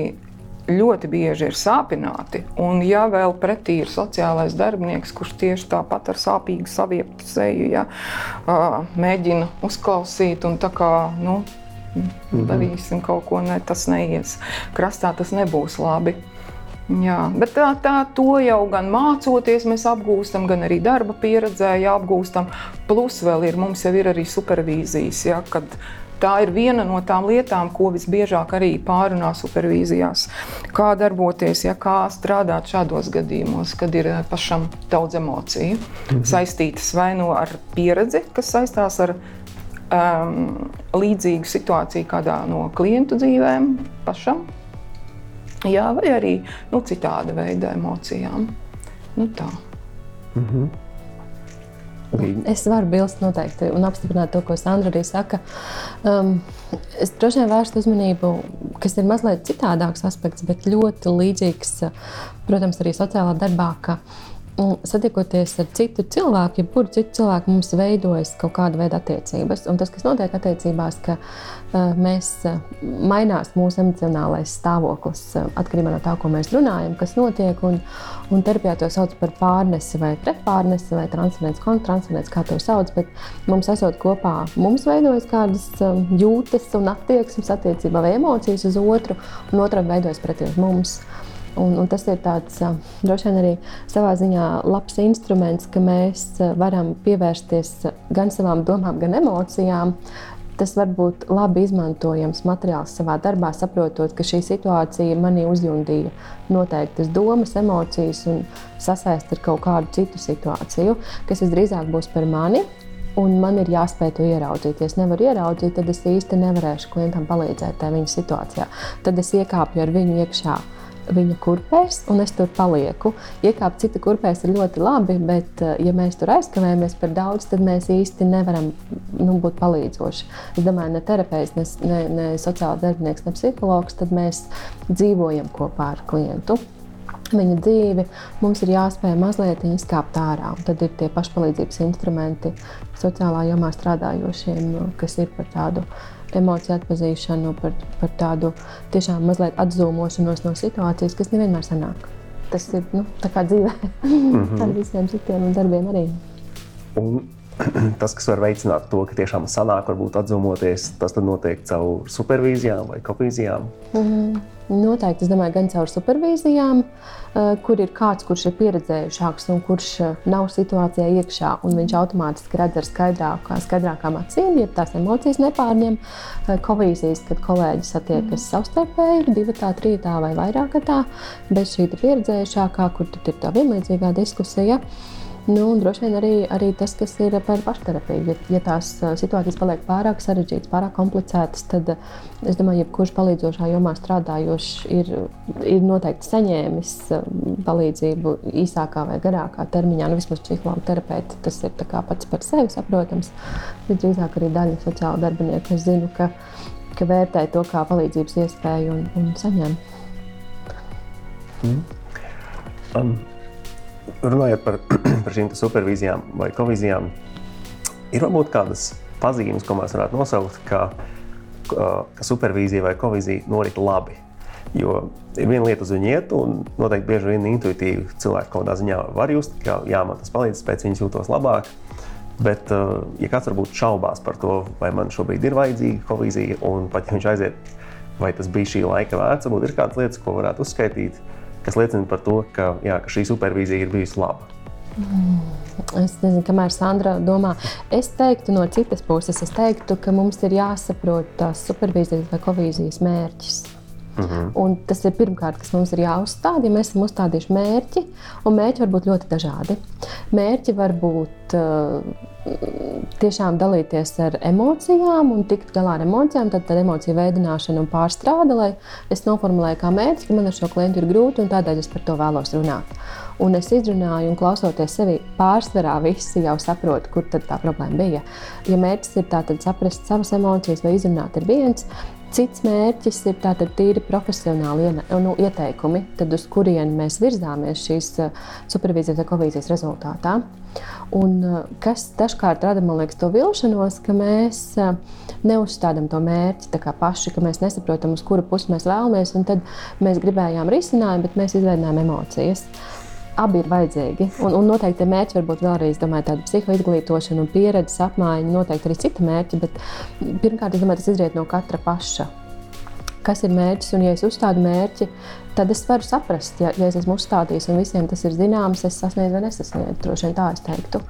Speaker 3: ļoti bieži ir sāpināti. Un, ja vēl pretī ir sociālais darbinieks, kurš tieši tāpat ar sāpīgu savieptu seju ja, mēģina uzklausīt un tā kā. Nu, mhm. Darīsim kaut ko, ne, tas neies. Krastā tas nebūs labi. Jā, bet tā, tā to jau gan mācoties, mēs apgūstam, gan arī darba pieredzē, apgūstam. Plus vēl ir mums jau ir arī supervīzijas, ja, kad tā ir viena no tām lietām, ko visbiežāk arī pārunā supervīzijās. Kā darboties, ja kā strādāt šādos gadījumos, kad ir eh, pašam daudz emociju mhm. saistītas vai no nu ar pieredzi, kas saistās ar um, līdzīgu situāciju kādā no klientu dzīvēm pašam. Jā, vai arī nu, citāda veida emocijām. Nu, tā. Mm -hmm.
Speaker 2: Es varu bilst noteikti un apstiprināt to, ko Sandra arī saka. Um, es droši vien vērstu uzmanību, kas ir mazliet citādāks aspekts, bet ļoti līdzīgs, protams, arī sociālā darbā. Ka, Satiekoties ar citu cilvēku, jebkuru citu cilvēku, mums veidojas kaut kāda veida attiecības. Un tas, kas notiek attiecībās, ka uh, mēs uh, mainās mūsu emocionālais stāvoklis uh, atkarībā no tā, ko mēs runājam, kas notiek. Un, un terapijā to sauc par pārnesi vai pretpārnesi vai transferents, kontratransferents, kā to sauc. Bet mums esot kopā, mums veidojas kādas jūtas un attieksmes attiecībā vai emocijas uz otru, un otram veidojas pretī mums. Un, un tas ir tāds droši vien arī savā ziņā labs instruments, ka mēs varam pievērsties gan savām domām, gan emocijām. Tas var būt labi izmantojams materiāls savā darbā, saprotot, ka šī situācija manī uzjundīja noteiktas domas, emocijas un sasaist ar kaut kādu citu situāciju, kas visdrīzāk būs par mani, un man ir jāspēj to ieraudzīt. Ja es nevaru ieraudzīt, tad es īsti nevarēšu klientam palīdzēt tajā viņa situācijā. Tad es iekāpju ar viņu iekšā viņa kurpēs, un es tur palieku. Iekāpt cita kurpēs ir ļoti labi, bet, eh, ja mēs tur aizkavējamies par daudz, tad mēs īsti nevaram nu, būt palīdzoši. Es domāju, ne terapeits, ne, ne, ne sociālais darbinieks, ne psihologs, tad mēs dzīvojam kopā ar klientu viņa dzīvi, mums ir jāspēj mazliet izkāpt ārā. Tad ir tie pašpalīdzības instrumenti sociālā jomā strādājošiem, kas ir par tādu emociju atpazīšanu, par, par tādu tiešām mazliet atzīmošanos no situācijas, kas nevienmēr sanāk. Tas ir nu, dzīvē, mm -hmm. ar visiem citiem darbiem arī.
Speaker 1: Un tas, kas var veicināt to, ka tiešām sanāk, varbūt atzīmoties, tas notiek caur supervīzijām vai kopīzijām.
Speaker 2: Mm -hmm. Noteikti, es domāju, gan caur supervīzijām, eh, kur ir kāds, kurš ir pieredzējušāks un kurš eh, nav situācijā iekšā, un viņš automātiski redz ar skaidrākā, skaidrākām acīm, ja tās emocijas nepārņem. Eh, Kovīzijas, kad kolēģi satiekas mm. savstarpēji, divi tā, trīs tā vai vairāk tā, bez šī pieredzējušākā, kur ir tā vienlīdzīgā diskusija. Nu, droši vien arī, arī tas, kas ir par pašterapiju. Ja, ja tās situācijas paliek pārāk sarežģītas, pārāk komplicētas, tad es domāju, ka jebkurš palīdzošā jomā strādājošs ir, ir noteikti saņēmis palīdzību īsākā vai garākā termiņā. Nu, vismaz psihologa terapeiti tas ir pats par sevi saprotams. Bet drīzāk arī daļa sociāla darbinieka. Zinu, ka, ka vērtē to kā palīdzības iespēju un, un saņem.
Speaker 1: Mm. Um runājot par, par šīm supervīzijām vai kovīzijām, ir varbūt kādas pazīmes, ko mēs varētu nosaukt, ka, ka supervīzija vai kovīzija norit labi. Jo ir viena lieta uz viņu iet, un noteikti bieži vien intuitīvi cilvēki kaut kādā ziņā var just, ka jā, man tas palīdz, pēc viņas jūtos labāk. Bet, ja kāds varbūt šaubās par to, vai man šobrīd ir vajadzīga kovīzija, un pat ja viņš aiziet, vai tas bija šī laika vērts, varbūt ir kādas lietas, ko varētu uzskaitīt, kas liecina par to, ka, jā, ka šī supervīzija ir bijusi laba.
Speaker 2: Mm. Es nezinu, kamēr Sandra domā. Es teiktu, no citas puses, es teiktu, ka mums ir jāsaprot tās supervīzijas vai kovīzijas mērķis. Mm -hmm. Un tas ir pirmkārt, kas mums ir jāuzstāda. Ja mēs esam uzstādījuši mērķi, un mērķi var būt ļoti dažādi. Mērķi var būt uh, tiešām dalīties ar emocijām un tikt galā ar emocijām, tad, tad emociju veidināšana un pārstrāde, lai es noformulēju kā mērķi, ka man ar šo klientu ir grūti un tādēļ es par to vēlos runāt. Un es izrunāju, un klausoties sevi, pārsvarā visi jau saprot, kur tā problēma bija. Ja mērķis ir tātad saprast savas emocijas vai izrunāt, ir viens, Cits mērķis ir tātad tīri profesionāli nu, ieteikumi, tad uz kurieni mēs virzāmies šīs eh, supervīzijas vai kovīzijas rezultātā. Un, eh, kas dažkārt rada liekas, to vilšanos, ka mēs eh, neuzstādām to mērķi paši, ka mēs nesaprotam, uz kuru pusi mēs vēlamies, tad mēs gribējām risinājumu, bet mēs izveidojām emocijas abi ir vajadzīgi. Un, un noteikti mērķi var būt vēlreiz domāju, tāda psihoizglītošana un pieredzes apmaiņa, noteikti arī citi mērķi, bet pirmkārt, es domāju, tas izriet no katra paša. Kas ir mērķis? Un, ja es uzstādu mērķi, tad es varu saprast, ja, ja es esmu uzstādījis un visiem tas ir zināms, es sasniedzu vai nesasniedzu. Droši vien tā es teiktu.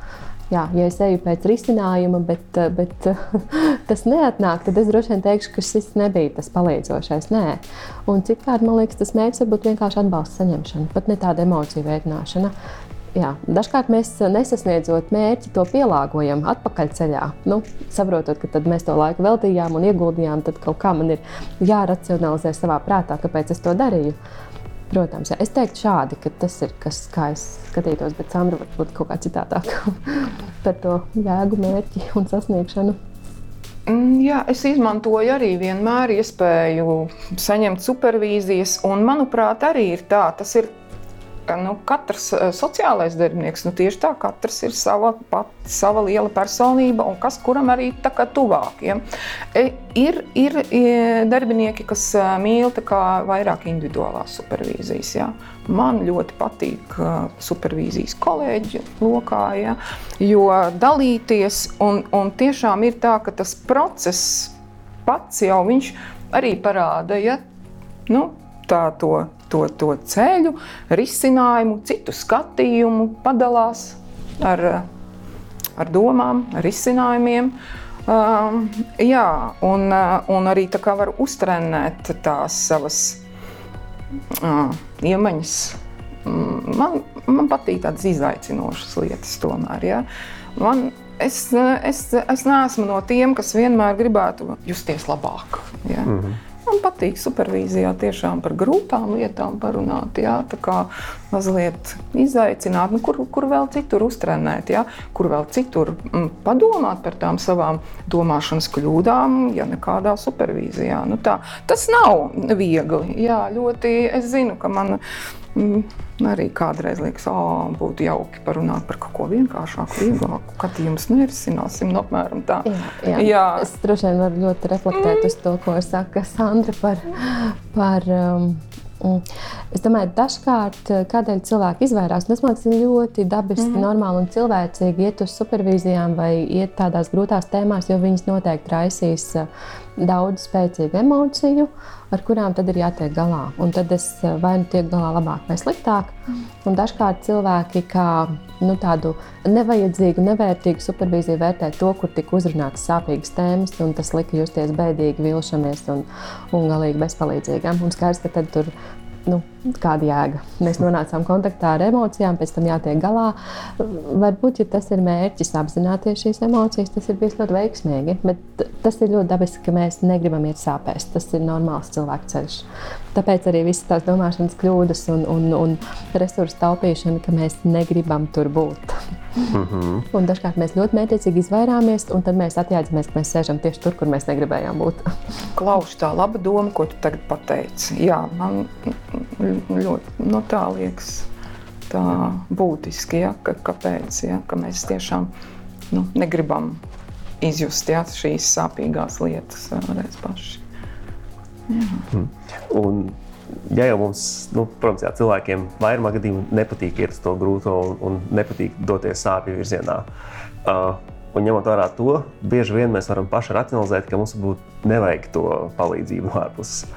Speaker 2: Jā, ja es eju pēc risinājuma, bet, bet tas neatnāk, tad es droši vien teikšu, ka šis nebija tas palīdzošais. Nē. Un citkārt man liekas, tas mērķis var būt vienkārši atbalsta saņemšana, pat ne tāda emociju veicināšana. Jā, dažkārt mēs nesasniedzot mērķi, to pielāgojam atpakaļ ceļā. Nu, saprotot, ka mēs to laiku veltījām un ieguldījām, tad kaut kā man ir jāracionalizē savā prātā, kāpēc es to darīju. Protams, es teiktu šādi, ka tas ir kas, kā es skatītos, bet Sandra varbūt kaut kā citādāk par to jēgu, mērķi un sasniegšanu.
Speaker 3: Mm, jā, es izmantoju arī vienmēr iespēju saņemt supervīzijas, un manuprāt, arī ir tā, tas ir nu, katrs eh, sociālais darbinieks, nu, tieši tā, katrs ir sava, pat, sava liela personība un kas kuram arī tā kā tuvāk. Ja? E, ir, ir darbinieki, kas eh, mīl vairāk individuālās supervīzijas. Ja? Man ļoti patīk uh, supervīzijas kolēģi lokā, ja? jo dalīties un, un tiešām ir tā, ka tas process pats jau viņš arī parāda, ja? nu, tā to to, to ceļu, risinājumu, citu skatījumu, padalās ar, ar domām, ar risinājumiem. Uh, jā, un, uh, un arī tā kā var uztrenēt tās savas uh, iemaņas. Man, man patīk tādas izaicinošas lietas, tomēr. Ja? Man, es, es, es neesmu no tiem, kas vienmēr gribētu justies labāk. Ja? Mm -hmm. Man patīk supervīzijā tiešām par grūtām lietām parunāt, jā, tā kā mazliet izaicināt, nu, kur, kur vēl citur uztrenēt, jā, kur vēl citur mm, padomāt par tām savām domāšanas kļūdām, ja nekādā supervīzijā. Nu, tā, tas nav viegli. Jā, ļoti es zinu, ka man arī kādreiz liekas, oh, būtu jauki parunāt par kaut ko vienkāršāku, vieglāku. Kad jums nerisināsim, no nu, apmēram tā. Jā,
Speaker 2: jā. jā. Es droši vien varu ļoti reflektēt mm. uz to, ko saka Sandra par. par um, Es domāju, dažkārt kādēļ cilvēki izvairās. Tas man liekas ļoti dabiski, mm -hmm. normāli un cilvēcīgi iet uz supervīzijām vai iet tādās grūtās tēmās, jo viņas noteikti raisīs daudz spēcīgu emociju. Uh, ar kurām tad ir jātiek galā. Un tad es eh, vai nu tiek galā labāk vai sliktāk. Un dažkārt cilvēki kā nu, tādu nevajadzīgu, nevērtīgu supervīziju vērtē to, kur tika uzrunātas sāpīgas tēmas, un tas lika justies bēdīgi, vilšamies un, un galīgi bezpalīdzīgam. Un skaidrs, ka tad tur nu, kāda jēga. Mēs nonācām kontaktā ar emocijām, pēc tam jātiek galā. Varbūt, ja tas ir mērķis apzināties šīs emocijas, tas ir bijis ļoti veiksmīgi. Bet tas ir ļoti dabiski, ka mēs negribam iet sāpēs. Tas ir normāls cilvēku ceļš. Tāpēc arī visas tās domāšanas kļūdas un, un, un resursu taupīšana, ka mēs negribam tur būt. Mm -hmm. Un dažkārt mēs ļoti mērķiecīgi izvairāmies, un tad mēs atjēdzamies, ka mēs sēžam tieši tur, kur mēs negribējām būt.
Speaker 3: Klauž tā laba doma, ko tu tagad pateici. Jā, man ļoti no tā liekas tā būtiski, ja, ka, kāpēc, ja, ka mēs tiešām nu, negribam izjust ja, šīs sāpīgās lietas vēlreiz paši. Jā.
Speaker 1: Mm. Un, ja jau mums, nu, protams, jā, cilvēkiem vairumā gadījumā nepatīk iet uz to grūto un, un nepatīk doties sāpju virzienā. Uh, un ņemot vērā to, bieži vien mēs varam paši racionalizēt, ka mums būtu nevajag to palīdzību no ārpuses.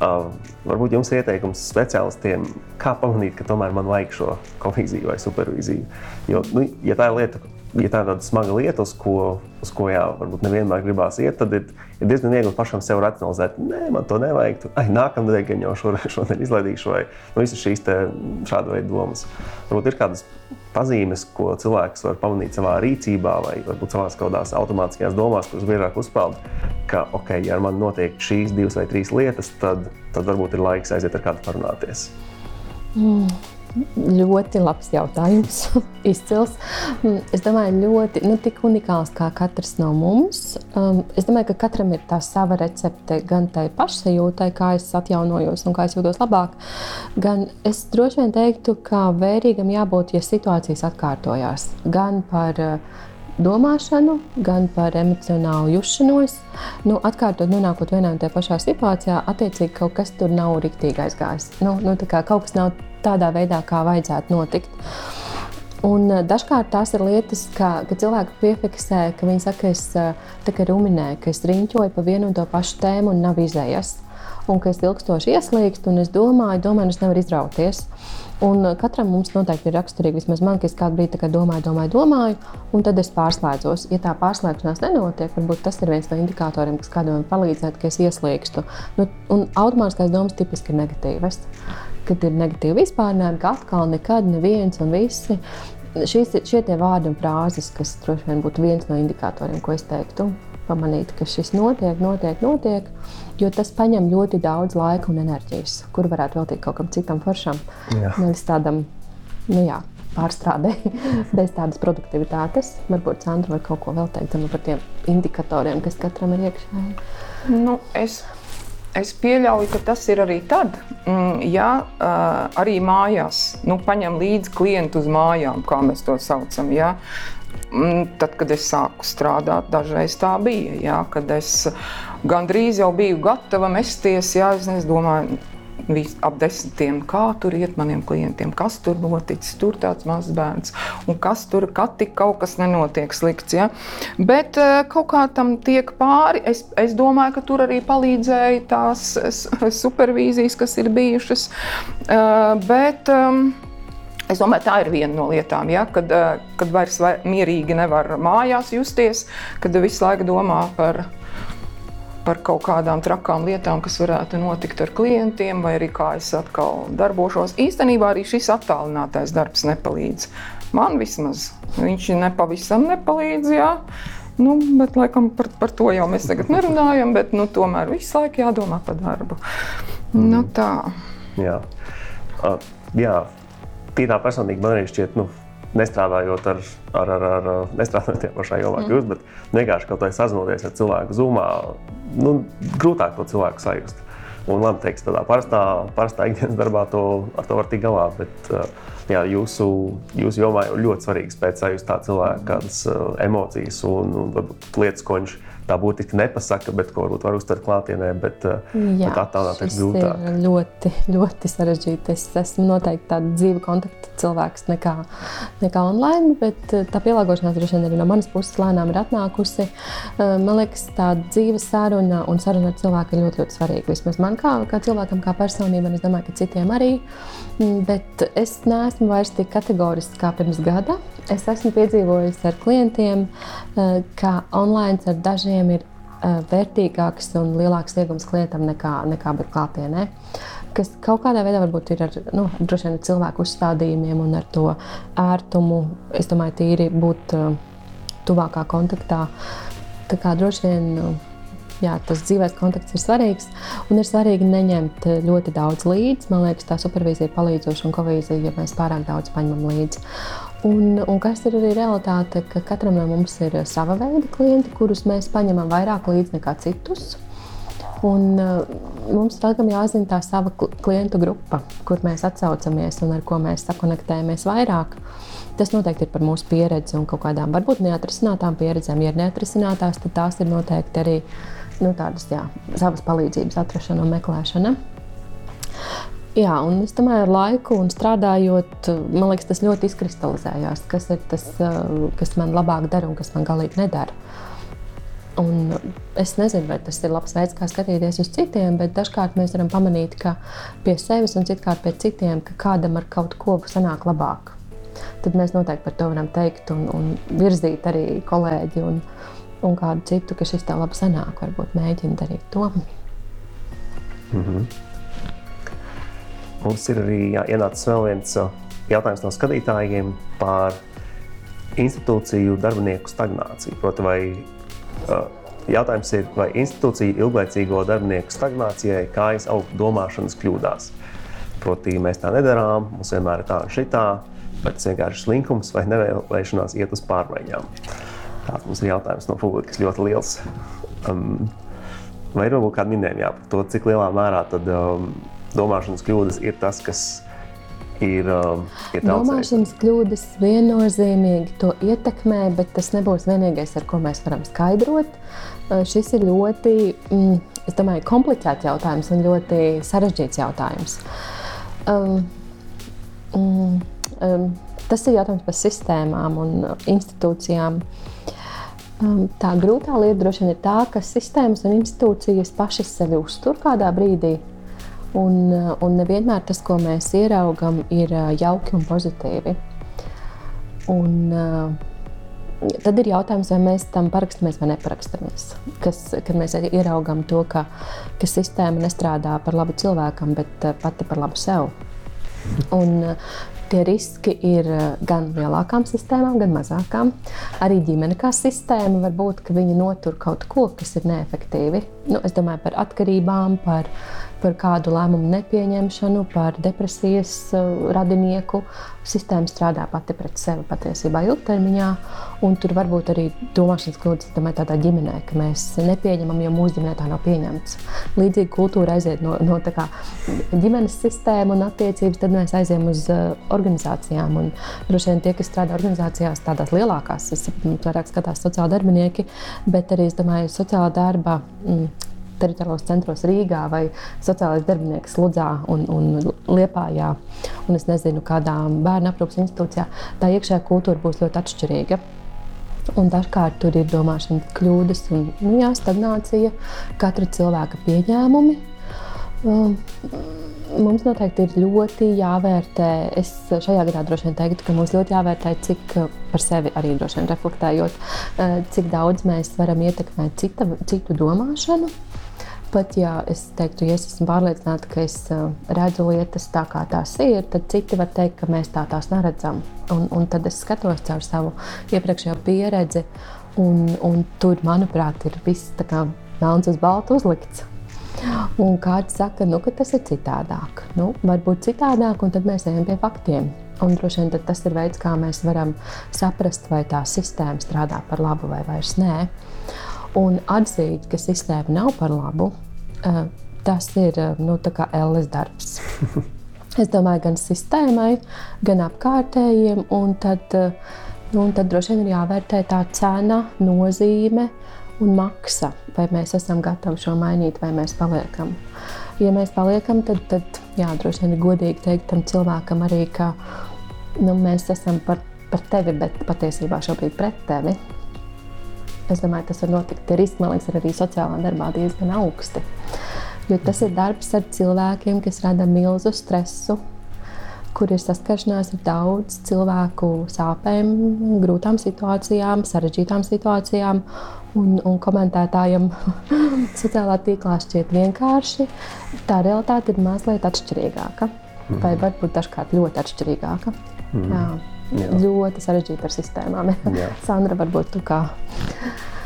Speaker 1: Uh, varbūt jums ir ieteikums speciālistiem, kā pamanīt, ka tomēr man vajag šo kohīziju vai supervīziju. Jo, nu, ja tā ir lieta, ja tā ir tāda smaga lieta, uz ko, uz ko jā, varbūt nevienmēr gribās iet, tad ir, ir diezgan viegli pašam sev racionalizēt, nē, man to nevajag. Ai, nākamā nedēļa gan jau šodien izlaidīšu, vai nu, visas šīs šāda veida domas. Varbūt ir kādas pazīmes, ko cilvēks var pamanīt savā rīcībā, vai varbūt savā kādās automātiskajās domās, kuras biežāk uzpeld, ka, ok, ja man notiek šīs divas vai trīs lietas, tad, tad varbūt ir laiks aiziet ar kādu parunāties.
Speaker 2: Mm. Ļoti labs jautājums. Izcils. Mm, es domāju, ļoti nu, unikāls kā katrs no mums. Um, es domāju, ka katram ir tā sava recepte gan tai pašsajūtai, kā es atjaunojos un kā es jūtos labāk. Gan es droši vien teiktu, ka vērīgam jābūt, ja situācijas atkārtojās. Gan par uh, domāšanu, gan par emocionālu jušanos. Nu, atkārtot, nonākot vienā un tajā pašā situācijā, attiecīgi kaut kas tur nav riktīgi aizgājis. Nu, nu, kaut kas nav tādā veidā, kā vajadzētu notikt. Un eh, dažkārt tās ir lietas, ka, ka cilvēki piefiksē, ka viņi saka, es eh, ruminēju, ka es riņķoju pa vienu un to pašu tēmu un nav izējas. un ka es ilgstoši ieslīgstu, un es domāju, domāju, es nevaru izrauties. Un uh, katram mums noteikti ir raksturīgi, vismaz man, ka es kādu brīdi domāju, domāju, domāju, un tad es pārslēdzos. Ja tā pārslēgšanās nenotiek, varbūt tas ir viens no indikatoriem, kas kādam var palīdzēt, ka es ieslīgstu. Nu, un automātiskās domas tipiski ir negatīvas. Kad ir negatīva vispārinājuma, ka atkal nekad neviens un visi. Šīs, šie ir vārdi un frāzes, kas droši vien būtu viens no indikatoriem, ko es teiktu. Pamanīt, ka šis notiek, notiek, notiek jo tas prasa ļoti daudz laika un enerģijas, kur varētu veltīt kaut kam citam foršam. Jā. Nevis tādam, nu jā, pārstrādē, bez tādas produktivitātes. Varbūt Sandra var kaut ko vēl teikt par tiem indikatoriem, kas katram ir iekšā.
Speaker 3: Nu, es, es pieļauju, ka tas ir arī tad, mm, ja arī mājās nu, paņem līdzi klientu uz mājām, kā mēs to saucam. Ja? Mm, tad, kad es sāku strādāt, dažreiz tā bija. Jā, kad es gandrīz jau biju gatava mesties, jā, es, es domāju, ap desmitiem, kā tur iet maniem klientiem, kas tur noticis, tur tāds mazs bērns, un kas tur tik kaut kas nenotiek slikts. Ja? Bet eh, kaut kā tam tiek pāri. Es, es domāju, ka tur arī palīdzēja tās supervīzijas, kas ir bijušas. Eh, bet, um, Es domāju, tā ir viena no lietām, ja, kad, eh, kad vairs mierīgi nevar mājās justies, kad visu laiku domā par, par kaut kādām trakām lietām, kas varētu notikt ar klientiem, vai arī kā es atkal darbošos. Īstenībā arī šis attālinātais darbs nepalīdz. Man vismaz viņš nepavisam nepalīdz. Jā. Nu, bet, laikam, par, par to jau mēs tagad nerunājam, bet nu, tomēr visu laiku jādomā par darbu. Mm. Nu, tā.
Speaker 1: Jā. Uh, jā, tīrā personīgi man arī šķiet, nu, nestrādājot ar, ar, ar, ar nestrādājot tie pašā jomā, mm. jūs, bet vienkārši kaut kā sazinoties ar cilvēku zumā, nu, grūtāk to cilvēku sajust. Un, labi, teiks, tādā parastā, parastā ikdienas darbā to, ar to var tikt galā, bet jā, jūsu, jūsu jomā jau ļoti svarīgi spēt sajust tā cilvēka kādas emocijas un, un varbūt lietas, ko viņš tā būtiski nepasaka, bet ko varbūt var uztvert klātienē, bet, eh, Jā, bet attēlot ir grūtāk.
Speaker 2: Ir ļoti, ļoti sarežģīti. Es esmu noteikti tāds dzīva kontakta cilvēks nekā, nekā online, bet eh, tā pielāgošanās droši vien arī no manas puses lēnām ir atnākusi. Eh, man liekas, tā dzīves saruna un saruna ar cilvēku ir ļoti, ļoti svarīga. Vismaz man kā, kā cilvēkam, kā personībam, es domāju, ka citiem arī. Mm, bet es neesmu vairs tik kategoriski kā pirms gada. Es esmu piedzīvojis ar klientiem, ka online ar dažiem ir vērtīgāks un lielāks iegums klientam nekā, nekā klātienē. Kas kaut kādā veidā varbūt ir ar nu, vien, cilvēku uzstādījumiem un ar to ērtumu. Es domāju, tīri būt uh, tuvākā kontaktā. Tā kā droši vien jā, tas dzīves kontakts ir svarīgs. Un ir svarīgi neņemt ļoti daudz līdzi. Man liekas, tā supervīzija ir palīdzoša un kovīzija, ja mēs pārāk daudz paņemam līdzi. Un, un kas ir arī realitāte, ka katram no mums ir sava veida klienti, kurus mēs paņemam vairāk līdzi nekā citus. Un, uh, mums tagad jāzina tā sava klientu grupa, kur mēs atsaucamies un ar ko mēs sakonektējamies vairāk. Tas noteikti ir par mūsu pieredzi un kaut kādām varbūt neatrisinātām pieredzēm. Ja ir neatrisinātās, tad tās ir noteikti arī nu, tādas jā, savas palīdzības atrašana un meklēšana. Jā, un es domāju, ar laiku un strādājot, man liekas, tas ļoti izkristalizējās, kas ir tas, kas man labāk dara un kas man galīgi nedara. Un es nezinu, vai tas ir labs veids, kā skatīties uz citiem, bet dažkārt mēs varam pamanīt, ka pie sevis un citkārt pie citiem, ka kādam ar kaut ko sanāk labāk. Tad mēs noteikti par to varam teikt un, un virzīt arī kolēģi un, un kādu citu, ka šis tev labi sanāk. Varbūt mēģina darīt to. Mm -hmm.
Speaker 1: Mums ir arī ienācis vēl viens jautājums no skatītājiem par institūciju darbinieku stagnāciju. Proti, vai, jautājums ir, vai institūcija ilglaicīgo darbinieku stagnācijai kājas augt domāšanas kļūdās. Proti, mēs tā nedarām, mums vienmēr ir tā un šitā, bet tas vienkārši slinkums vai nevēlēšanās iet uz pārmaiņām. Tāds mums ir jautājums no publikas ļoti liels. Um, vai ir varbūt kādi minējumi par to, cik lielā mērā tad, um, domāšanas kļūdas ir tas, kas ir. Um, ir
Speaker 2: domāšanas kļūdas viennozīmīgi to ietekmē, bet tas nebūs vienīgais, ar ko mēs varam skaidrot. Uh, šis ir ļoti mm, domāju, komplicēts jautājums un ļoti sarežģīts jautājums. Um, mm, um, tas ir jautājums par sistēmām un institūcijām. Um, tā grūtā lieta droši vien ir tā, ka sistēmas un institūcijas pašas sevi uztur kādā brīdī. Un, uh, un nevienmēr tas, ko mēs ieraugām, ir uh, jauki un pozitīvi. Un, uh, tad ir jautājums, vai mēs tam parakstamies vai neparakstamies. Kas, kad mēs ieraugām to, ka, ka sistēma nestrādā par labu cilvēkam, bet pati par labu sev. Un, Tie riski ir eh, gan lielākām sistēmām, gan mazākām. Arī ģimene kā sistēma var būt, ka viņi notur kaut ko, kas ir neefektīvi. Nu, es domāju par atkarībām, par par kādu lēmumu nepieņemšanu, par depresijas uh, radinieku. Sistēma strādā pati pret sevi patiesībā ilgtermiņā, un tur var būt arī domāšanas kļūdas tādā ģimenē, ka mēs nepieņemam, jo mūsu ģimenē tā nav pieņemts. Līdzīgi kultūra aiziet no, no kā, ģimenes sistēmas un attiecības, tad mēs aizējām uz uh, organizācijām. Un, droši vien tie, kas strādā organizācijās, tādās lielākās, es vairāk skatās sociāli darbinieki, bet arī es domāju, sociālā darba. Mm, teritoriālos centros Rīgā vai sociālais darbinieks Ludzā un, un Liepājā, un es nezinu, kādā bērnu aprūpas institūcijā, tā iekšējā kultūra būs ļoti atšķirīga. Un dažkārt tur ir domāšanas kļūdas un nu, jā, stagnācija, katra cilvēka pieņēmumi. Um, mums noteikti ir ļoti jāvērtē. Es šajā gadā droši vien teiktu, ka mums ļoti jāvērtē, cik par sevi arī droši vien reflektējot, uh, cik daudz mēs varam ietekmēt cita, citu domāšanu Pat ja es teiktu, ja es esmu pārliecināta, ka es uh, redzu lietas tā, kā tās ir, tad citi var teikt, ka mēs tā tās neredzam. Un, un tad es skatos caur savu iepriekšējo pieredzi, un, un tur, manuprāt, ir viss tā kā melns uz baltu uzlikts. Un kāds saka, nu, ka tas ir citādāk. Nu, varbūt citādāk, un tad mēs ejam pie faktiem. Un droši vien tas ir veids, kā mēs varam saprast, vai tā sistēma strādā par labu vai vairs nē un atzīt, ka sistēma nav par labu, eh, tas ir eh, nu, Elles darbs. Es domāju, gan sistēmai, gan apkārtējiem, un tad, eh, nu, un tad droši vien ir jāvērtē tā cena, nozīme un maksa. Vai mēs esam gatavi šo mainīt, vai mēs paliekam. Ja mēs paliekam, tad, tad jā, droši vien ir godīgi teikt tam cilvēkam arī, ka nu, mēs esam par, par tevi, bet patiesībā šobrīd pret tevi. Es domāju, tas var notikt. Tie riski, man liekas, ir arī sociālā darbā diezgan augsti. Jo tas ir darbs ar cilvēkiem, kas rada milzu stresu, kur ir saskaršanās ar daudz cilvēku sāpēm, grūtām situācijām, sarežģītām situācijām. Un, un komentētājiem sociālā tīklā šķiet vienkārši. Tā realitāte ir mazliet atšķirīgāka, vai varbūt dažkārt ļoti atšķirīgāka. Mm. Jā. Jā. ļoti sarežģīta ar sistēmām. Sandra, varbūt tu kā.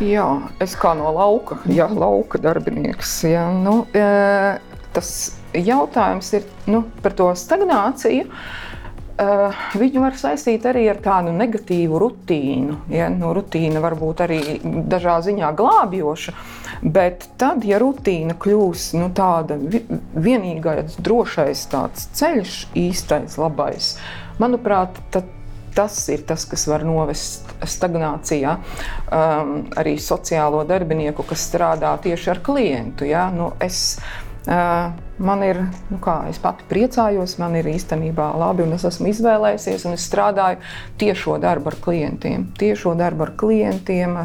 Speaker 3: Jā, es kā no lauka, jā, lauka darbinieks. Jā, nu, e, tas jautājums ir nu, par to stagnāciju. Uh, viņu var saistīt arī ar tādu negatīvu rutīnu. Ja? Nu, rutīna var būt arī dažā ziņā glābjoša, bet tad, ja rutīna kļūs nu, tāda vienīgais, drošais ceļš, īstais, labais, manuprāt, tad tas ir tas, kas var novest stagnācijā. Um, arī sociālo darbinieku, kas strādā tieši ar klientu. Ja? Nu, es, man ir, nu kā, es pati priecājos, man ir īstenībā labi, un es esmu izvēlējies, un es strādāju tiešo darbu ar klientiem. Tiešo darbu ar klientiem,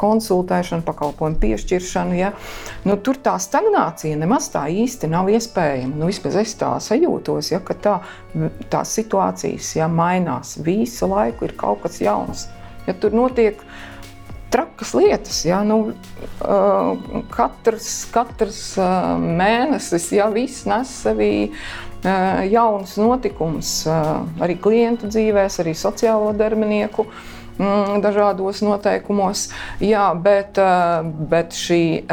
Speaker 3: konsultēšanu, pakalpojumu piešķiršanu. Ja? Nu, tur tā stagnācija nemaz tā īsti nav iespējama. Nu, vismaz es tā sajūtos, ja, ka tā, tās situācijas ja, mainās. Visu laiku ir kaut kas jauns. Ja tur notiek trakas lietas. Ja? Nu, katrs, katrs mēnesis ja, nes sevī jaunus notikumus arī klientu dzīvēs, arī sociālo darbinieku. Mm, dažādos noteikumos. Jā, bet, bet šī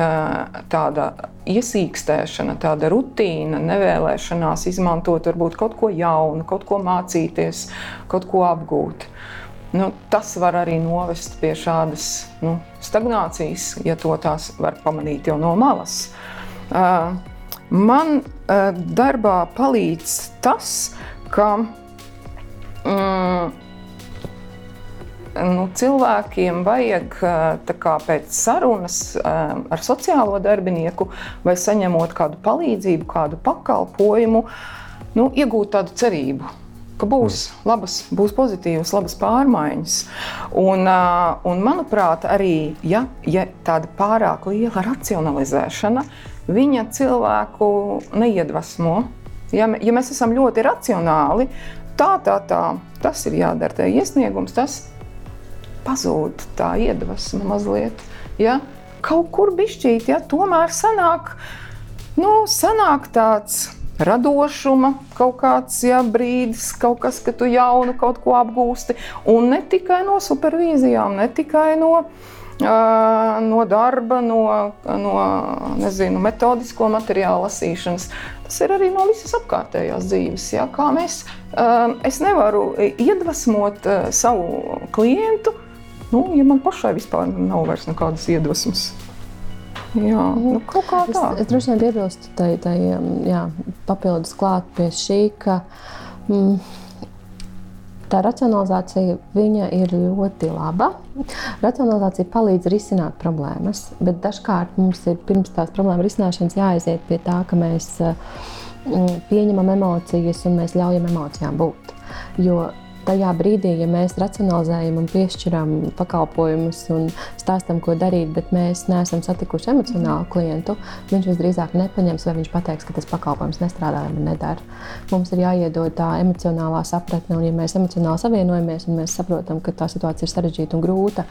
Speaker 3: tāda iesīkstēšana, tāda rutīna, nevēlēšanās izmantot varbūt kaut ko jaunu, kaut ko mācīties, kaut ko apgūt. Nu, tas var arī novest pie šādas nu, stagnācijas, ja to tās var pamanīt jau no malas. Uh, man uh, darbā palīdz tas, ka mm, nu, cilvēkiem vajag kā, pēc sarunas ar sociālo darbinieku vai saņemot kādu palīdzību, kādu pakalpojumu, nu, iegūt tādu cerību. Ka būs labas, būs pozitīvas, labas pārmaiņas. Un, un manuprāt, arī ja, ja tāda pārāk liela racionalizēšana, viņa cilvēku neiedvesmo. Ja, ja mēs esam ļoti racionāli, tā, tā, tā, tas ir jādara. Tā iesniegums, tas pazūd, tā iedvesma mazliet. Ja? Kaut kur bišķīt, ja tomēr sanāk, nu, sanāk tāds radošuma, kaut kāds jā, brīdis, kaut kas, ka tu jaunu kaut ko apgūsti. Un ne tikai no supervīzijām, ne tikai no, uh, no darba, no, no nezinu, metodisko materiālu lasīšanas. Tas ir arī no visas apkārtējās dzīves. Jā, kā mēs, uh, es nevaru iedvesmot uh, savu klientu, nu, ja man pašai vispār nav vairs nekādas iedvesmas. Jā, nu, kaut kā tā.
Speaker 2: Es, es droši vien piebilstu tai, tai um, jā, papildus klāt pie šī, ka mm, tā racionalizācija ir ļoti laba. Racionalizācija palīdz risināt problēmas, bet dažkārt mums ir pirms tās problēmas risināšanas jāaiziet pie tā, ka mēs mm, pieņemam emocijas un mēs ļaujam emocijām būt. Jo tajā brīdī, ja mēs racionalizējam un piešķiram pakalpojumus un stāstam, ko darīt, bet mēs neesam satikuši emocionālu klientu, viņš visdrīzāk nepaņems, vai viņš pateiks, ka tas pakalpojums nestrādā vai nedara. Mums ir jāiedod tā emocionālā sapratne, un ja mēs emocionāli savienojamies un mēs saprotam, ka tā situācija ir sarežģīta un grūta,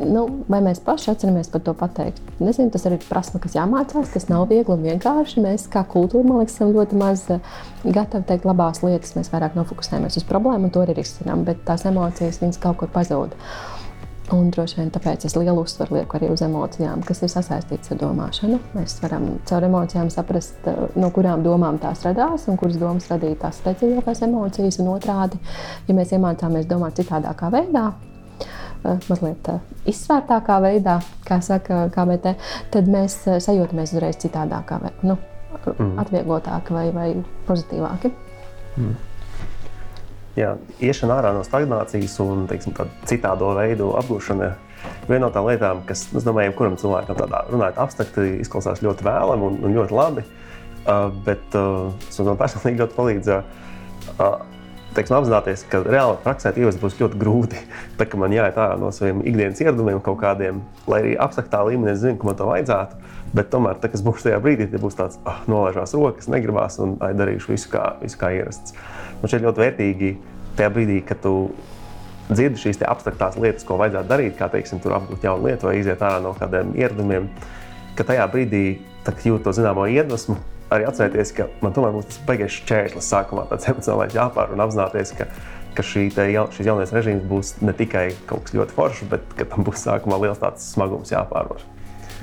Speaker 2: nu, vai mēs paši atceramies par to pateikt. Nezinu, tas arī ir prasme, kas jāmācās. Tas nav viegli un vienkārši. Mēs kā kultūra, man liekas, esam ļoti maz eh, gatavi teikt labās lietas. Mēs vairāk nofokusējamies uz problēmu un to arī risinām, bet tās emocijas viņas kaut kur pazūd. Un droši vien tāpēc es lielu uzsvaru lieku arī uz emocijām, kas ir sasaistītas ar domāšanu. Mēs varam caur emocijām saprast, eh, no kurām domām tās radās un kuras domas radīja tās spēcīgākās emocijas. Un otrādi, ja mēs iemācāmies domāt citādākā veidā, mazliet eh, izsvērtākā veidā, kā saka KBT, tad mēs eh, sajūtamies uzreiz citādākā, vai, nu, mm. atvieglotāk vai, vai pozitīvāki. Mm.
Speaker 1: Jā, iešana ārā no stagnācijas un teiksim, citādo veidu apgūšana viena no tām lietām, kas, es domāju, jebkuram cilvēkam tādā runājot abstrakti, izklausās ļoti vēlami un, un ļoti labi. Uh, bet uh, man personīgi ļoti palīdz uh, teiksim, apzināties, ka reāli praksē ievest būs ļoti grūti. Tā kā man jāiet ārā no saviem ikdienas ieradumiem kaut kādiem, lai arī abstraktā līmenī es zinu, ka man to vajadzētu. Bet tomēr, tā, kas būs tajā brīdī, tie būs tāds, ah, nolaižās rokas, negribās un ai, darīšu visu kā, visu kā ierasts. Man šķiet ļoti vērtīgi tajā brīdī, kad tu dzirdi šīs abstraktās lietas, ko vajadzētu darīt, kā teiksim, apgūt jaunu lietu vai iziet ārā no kādiem ieradumiem, ka tajā brīdī jūt to zināmo iedvesmu arī atcerēties, ka man tomēr būs tas beigais šķērslis sākumā, tāds emocionālais jāpār un apzināties, ka, ka šī ja, šis jaunais režīms būs ne tikai kaut kas ļoti foršs, bet ka tam būs sākumā liels tāds smagums jāpārvar.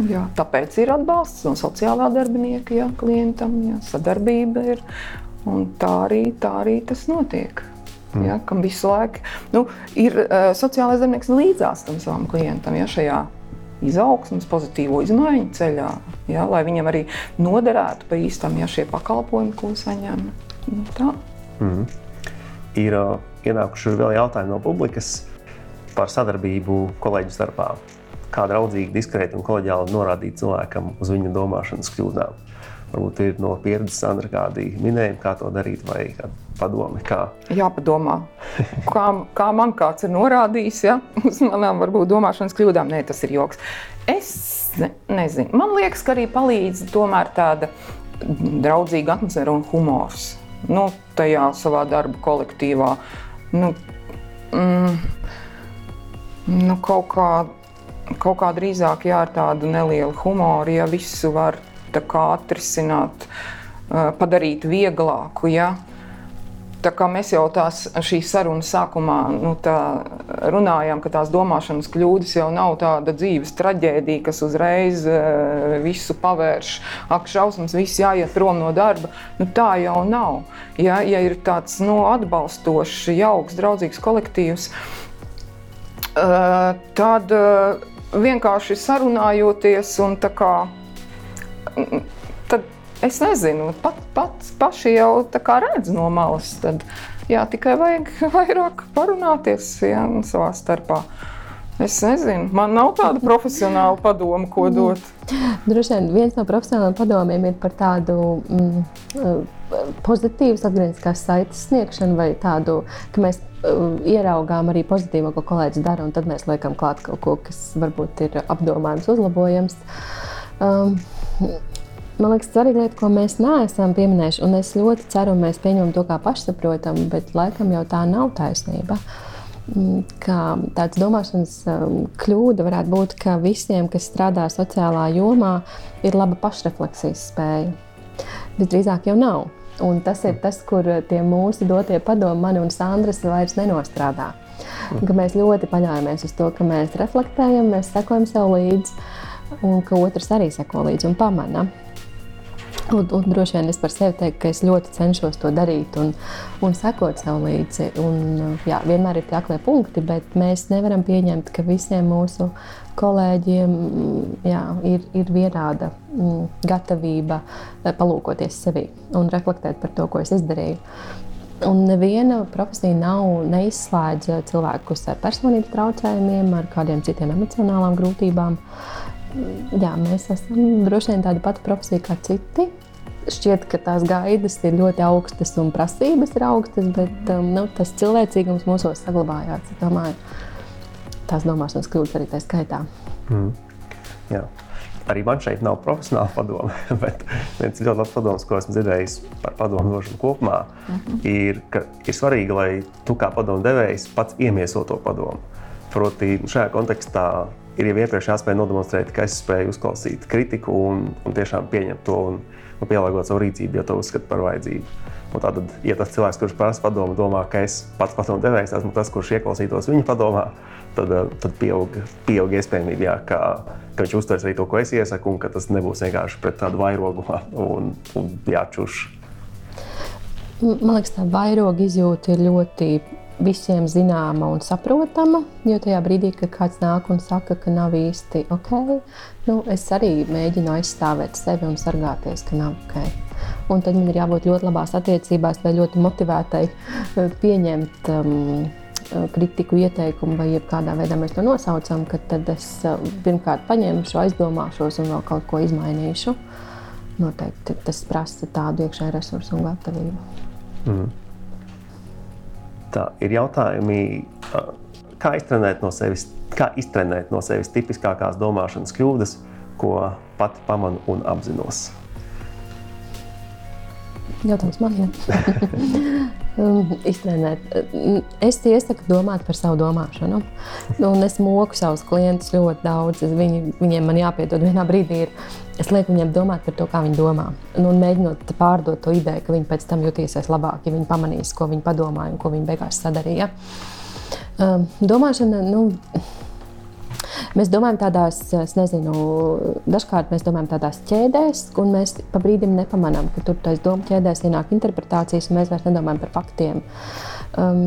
Speaker 3: Jā, tāpēc ir atbalsts no sociālā darbinieka jā, klientam, jā, sadarbība ir. Tā arī, tā arī tas notiek. Mm. Ja, kam visu laiku nu, ir uh, sociālais darbinieks līdzās tam savam klientam ja, šajā izaugsmas, pozitīvo izmaiņu ceļā, ja, lai viņam arī noderētu pa īstam ja, šie pakalpojumi, ko saņem. Nu, tā.
Speaker 1: Mm. Ir uh, ienākuši vēl jautājumi no publikas par sadarbību kolēģu starpā. Kā draudzīgi, diskrēti un kolēģiāli norādīt cilvēkam uz viņa domāšanas kļūdām. Varbūt ir no pieredzes, Sandra, kādi minējumi, kā to darīt, vai padomi? Kā?
Speaker 3: Jāpadomā, kā, kā man kāds ir norādījis, ja, uz manām varbūt domāšanas kļūdām. Nē, tas ir joks. Es ne, nezinu. Man liekas, ka arī palīdz tomēr tāda draudzīga atmosfēra un humors. Nu, tajā savā darba kolektīvā. Nu, mm, nu, kaut, kā, kaut kā drīzāk jā, ar tādu nelielu humoru, ja visu var atrisināt, padarīt vieglāku. Ja? Tā kā mēs jau tās šīs sarunas sākumā nu, runājām, ka tās domāšanas kļūdas jau nav tāda dzīves traģēdija, kas uzreiz uh, visu pavērš. Ak, šausmas, viss jāiet prom no darba. Nu, tā jau nav. Ja, ja ir tāds nu, atbalstošs, jauks, draudzīgs kolektīvs, uh, tad uh, vienkārši sarunājoties un tā kā tad es nezinu, pat, pat paši jau redz no malas. Tad, jā, tikai vajag vairāk parunāties jā, savā starpā. Es nezinu, man nav tāda profesionāla padoma, ko
Speaker 2: Mhm.
Speaker 3: dot.
Speaker 2: Droši vien viens no profesionāliem padomiem ir par tādu mm, eh, pozitīvas atgriezniskās saites sniegšanu, vai tādu, ka mēs uh, ieraugām arī pozitīvo, ko kolēģis dara, un tad mēs liekam klāt kaut ko, kas varbūt ir apdomājams, uzlabojams. Um, Man liekas, svarīga lieta, ko mēs neesam pieminējuši, un es ļoti ceru, ka mēs pieņemam to kā pašsaprotamu, bet laikam jau tā nav taisnība. Mm, Kā tāds domāšanas um, kļūda varētu būt, ka visiem, kas strādā sociālā jomā, ir laba pašrefleksijas spēja. Visdrīzāk jau nav. Un tas ir tas, kur tie mūsu dotie padomi, man un Sandras, vairs nenostrādā. Ka mēs ļoti paļaujamies uz to, ka mēs reflektējam, mēs sekojam sev līdzi, un ka otrs arī seko līdzi un pamana. Un, un droši vien es par sevi teiktu, ka es ļoti cenšos to darīt un, un sekot sev līdzi. Un, jā, vienmēr ir tie aklie punkti, bet mēs nevaram pieņemt, ka visiem mūsu kolēģiem mm, jā, ir, ir vienāda mm, gatavība eh, palūkoties sevi un reflektēt par to, ko es izdarīju. Un neviena profesija nav neizslēdz cilvēkus ar personības traucējumiem, ar kādiem citiem emocionālām grūtībām. Jā, mēs esam droši vien tāda pati profesija kā citi. Šķiet, ka tās gaidas ir ļoti augstas un prasības ir augstas, bet um, nu, tas cilvēcīgums mūsos saglabājās. Es domāju, tās domāšanas kļūdas arī tā skaitā.
Speaker 1: Jā. Arī man šeit nav profesionāla padoma, bet viens ļoti labs padoms, ko esmu dzirdējis par padomu došanu kopumā, uh -huh. ir, ka ir svarīgi, lai tu kā padomu devējs pats iemieso to padomu. Proti, šajā kontekstā ir jau iepriekš jāspēj nodemonstrēt, ka es spēju uzklausīt kritiku un, un tiešām pieņemt to un, un pielāgot savu rīcību, ja to uzskatu par vajadzību. Un tātad, ja tas cilvēks, kurš prasa padomu, domā, ka es pats padomu devējs esmu tas, kurš ieklausītos viņa padomā, tad, eh, tad pieaug, pieaug iespējamība, jā, ka, ka viņš uztvers arī to, ko es iesaku, un ka tas nebūs vienkārši pret tādu vairogu un, un jāčuš.
Speaker 2: Man liekas, tā vairoga izjūta ir ļoti visiem zināma un saprotama. Jo tajā brīdī, kad kāds nāk un saka, ka nav īsti ok, nu, es arī mēģinu aizstāvēt sevi un sargāties, ka nav ok. Un tad man ir jābūt ļoti labās attiecībās, vai ļoti motivētai eh, pieņemt um, kritiku, ieteikumu, vai kādā veidā mēs to nosaucam, tad es uh, pirmkārt paņemšu, aizdomāšos un vēl kaut ko izmainīšu. Noteikti tas prasa tādu iekšēju resursu un gatavību.
Speaker 1: Mm. Tā ir jautājumi, kā iztrenēt no sevis, kā iztrenēt no sevis tipiskākās domāšanas kļūdas, ko pati pamanu un apzinos.
Speaker 2: Jautājums man ir. Um, iztrenēt. Es iesaku domāt par savu domāšanu. Un es moku savus klientus ļoti daudz. Viņi, viņiem man jāpiedod vienā brīdī. Ir, es lieku viņiem domāt par to, kā viņi domā. Nu, un mēģinot pārdot to ideju, ka viņi pēc tam jutīsies labāk, ja viņi pamanīs, ko viņi padomāja un ko viņi beigās sadarīja. Um, domāšana, nu, Mēs domājam tādās, es nezinu, dažkārt mēs domājam tādās ķēdēs, un mēs pa brīdim nepamanām, ka tur tajā domu ķēdēs ienāk interpretācijas, un mēs vairs nedomājam par faktiem. Um,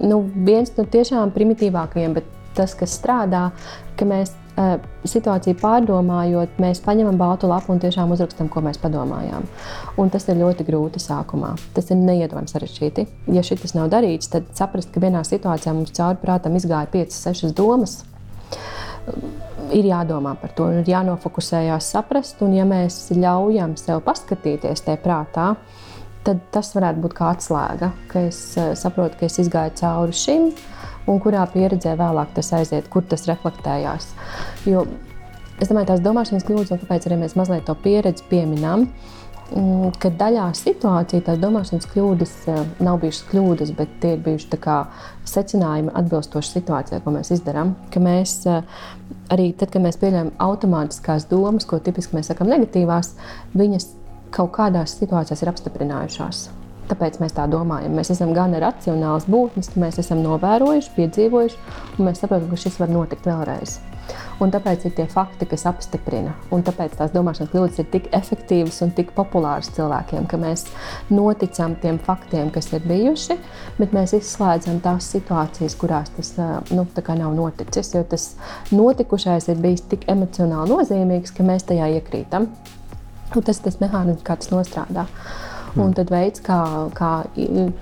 Speaker 2: nu, viens no tiešām primitīvākajiem, bet tas, kas strādā, ka mēs situāciju pārdomājot, mēs paņemam baltu lapu un tiešām uzrakstam, ko mēs padomājām. Un tas ir ļoti grūti sākumā. Tas ir neiedomājami sarežģīti. Ja šis nav darīts, tad saprast, ka vienā situācijā mums cauri prātam izgāja 5, 6 domas. Ir jādomā par to, ir jānofokusējās, saprast, un ja mēs ļaujam sev paskatīties tajā prātā, tad tas varētu būt kā atslēga, ka es saprotu, ka es izgāju cauri šim, un kurā pieredzē vēlāk tas aiziet, kur tas reflektējās. Jo es domāju, tās domāšanas kļūdas, un kāpēc arī mēs mazliet to pieredzi pieminām, ka daļā situācijā tās domāšanas kļūdas nav bijušas kļūdas, bet tie ir bijuši secinājumi atbilstoši situācijai, ko mēs darām. Mēs arī tad, kad mēs pieļaujam automātiskās domas, ko tipiski mēs sakām negatīvās, viņas kaut kādās situācijās ir apstiprinājušās. Tāpēc mēs tā domājam. Mēs esam gan racionāls būtnes, mēs esam novērojuši, piedzīvojuši, un mēs saprotam, ka šis var notikt vēlreiz. Un tāpēc ir tie fakti, kas apstiprina. Un tāpēc tās domāšanas kļūdas ir tik efektīvas un tik populāras cilvēkiem, ka mēs noticam tiem faktiem, kas ir bijuši, bet mēs izslēdzam tās situācijas, kurās tas nu, nav noticis. Jo tas notikušais ir bijis tik emocionāli nozīmīgs, ka mēs tajā iekrītam. Un tas ir tas mehānisms, kā tas nostrādā. Un tad veids, kā, kā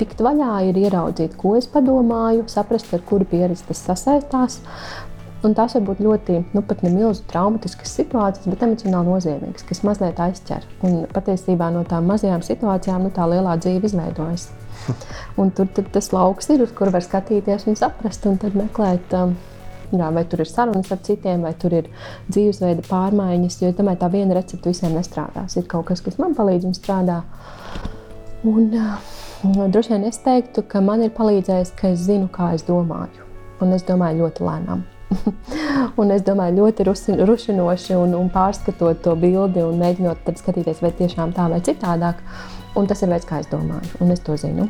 Speaker 2: tikt vaļā, ir ieraudzīt, ko es padomāju, saprast, ar kuru pieredzi tas sasaistās. Un tās var būt ļoti, nu, pat ne milzu traumatiskas situācijas, bet emocionāli nozīmīgas, kas mazliet aizķer. Un patiesībā no tām mazajām situācijām nu, tā lielā dzīve izveidojas. Un tur tas lauks ir, uz kuru var skatīties un saprast, un tad meklēt. Um, Jā, vai tur ir sarunas ar citiem, vai tur ir dzīvesveida pārmaiņas. Jo domāju, tā viena recepte visiem nestrādās. Ir kaut kas, kas man palīdz un strādā. Un, uh, droši vien es teiktu, ka man ir palīdzējis, ka es zinu, kā es domāju. Un es domāju ļoti lēnām. un es domāju, ļoti rušinoši un, un pārskatot to bildi un mēģinot skatīties, vai tiešām tā vai citādāk. Un tas ir veids, kā es domāju, un es to zinu.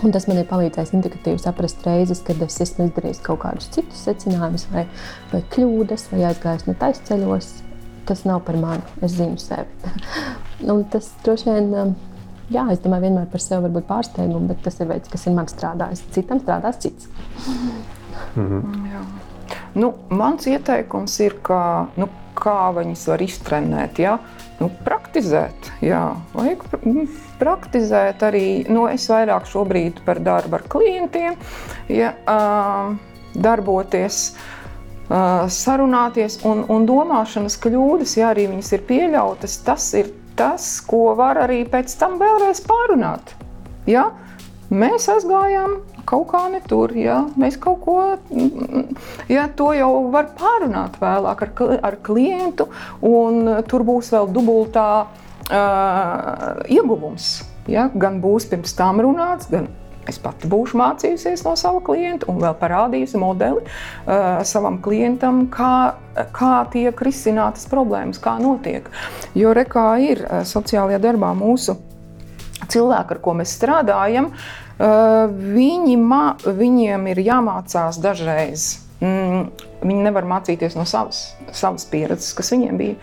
Speaker 2: Un tas man ir palīdzējis indikatīvi saprast reizes, kad es esmu izdarījis kaut kādus citus secinājumus, vai, vai kļūdas, vai aizgājis ne taisceļos. Tas nav par mani, es zinu sevi. un tas droši vien, um, jā, es domāju, vienmēr par sevi var būt pārsteigums, bet tas ir veids, kas ir man strādājis. Citam strādās cits.
Speaker 3: Mhm. Jā. Nu, mans ieteikums ir, ka, nu, kā viņus var iztrenēt. Ja? Nu, praktizēt, jā, vajag praktizēt arī. Nu, es vairāk šobrīd par darbu ar klientiem, ja, darboties. Sarunāties un, un domāšanas kļūdas, ja arī viņas ir pieļautas, tas ir tas, ko var arī pēc tam vēlreiz pārunāt. Ja? Mēs aizgājām kaut kā ne tur. Ja? Mēs kaut ko, ja, to jau var pārunāt vēlāk ar, ar klientu, un tur būs vēl dubultā uh, ieguvums. Ja? Gan būs pirms tam runāts, gan Es pati būšu mācījusies no sava klienta un vēl parādījusi modeli uh, savam klientam, kā, kā tiek risinātas problēmas, kā notiek. Jo rekā ir uh, sociālajā darbā mūsu cilvēki, ar ko mēs strādājam, uh, Viņi, ma, viņiem ir jāmācās dažreiz. Mm, viņi nevar mācīties no savas, savas pieredzes, kas viņiem bija.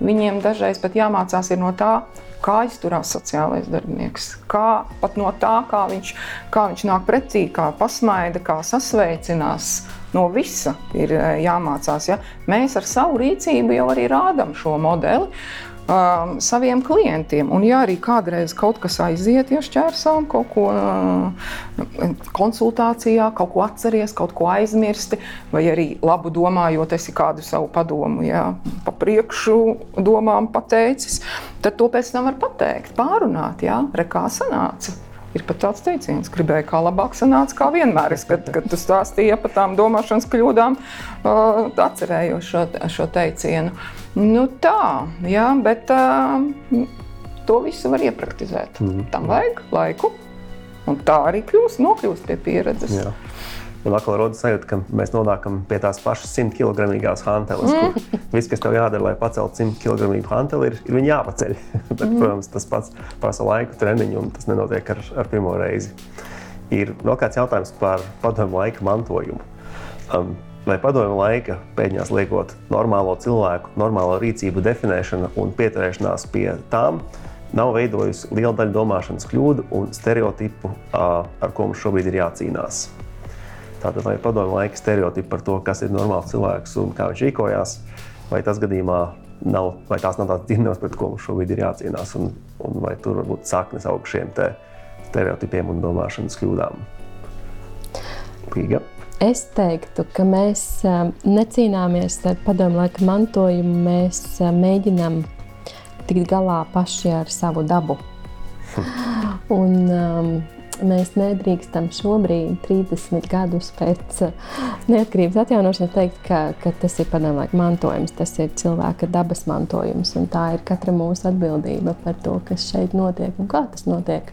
Speaker 3: Viņiem dažreiz pat jāmācās no tā, kā izturās sociālais darbinieks. Kā, pat no tā, kā viņš, kā viņš nāk pretī, kā pasmaida, kā sasveicinās. No visa ir jāmācās. Ja? Mēs ar savu rīcību jau arī rādām šo modeli. Uh, um, saviem klientiem. Un, ja arī kādreiz kaut kas aiziet, ja šķērsām kaut ko uh, konsultācijā, kaut ko atceries, kaut ko aizmirsti, vai arī labu domājot, esi kādu savu padomu, ja, pa priekšu domām pateicis, tad to pēc tam var pateikt, pārunāt, ja, re kā sanāca. Ir pat tāds teiciens, gribēju, kā labāk sanāca, kā vienmēr. Es, kad, kad tu stāstīji par tām domāšanas kļūdām, uh, atcerējos šo, šo teicienu. Nu, tā, jā, bet uh, to visu var iepraktizēt. Mm. Tam vajag laiku, un tā arī kļūst, nokļūst pie pieredzes. Jā.
Speaker 1: Un atkal rodas sajūta, ka mēs nonākam pie tās pašas 100 kg hanteles. Mm. Viss, kas tev jādara, lai paceltu 100 kg hanteli, ir, ir jāpaceļ. Bet, mm. Protams, tas pats prasa laiku, treniņu, un tas nenotiek ar, ar pirmo reizi. Ir vēl kāds jautājums par padomu laika mantojumu. Um, vai padomu laika pēdiņās liekot normālo cilvēku, normālo rīcību definēšana un pieturēšanās pie tām nav veidojusi lielu daļu domāšanas kļūdu un stereotipu, ar ko mums šobrīd ir jācīnās. Tātad, vai padomju laika stereotipi par to, kas ir normāls cilvēks un kā viņš rīkojās, vai tas gadījumā nav, vai tās nav tādas dzirnavas, pret ko mums šobrīd ir jācīnās, un, un vai tur var būt saknes aug šiem stereotipiem un domāšanas kļūdām. Pīga.
Speaker 2: Es teiktu, ka mēs necīnāmies ar padomu laika mantojumu, mēs mēģinām tikt galā paši ar savu dabu. Un, um, mēs nedrīkstam šobrīd, 30 gadus pēc uh, neatkarības atjaunošanas, teikt, ka, ka tas ir padomāts mantojums, tas ir cilvēka dabas mantojums. Tā ir katra mūsu atbildība par to, kas šeit notiek un kā tas notiek.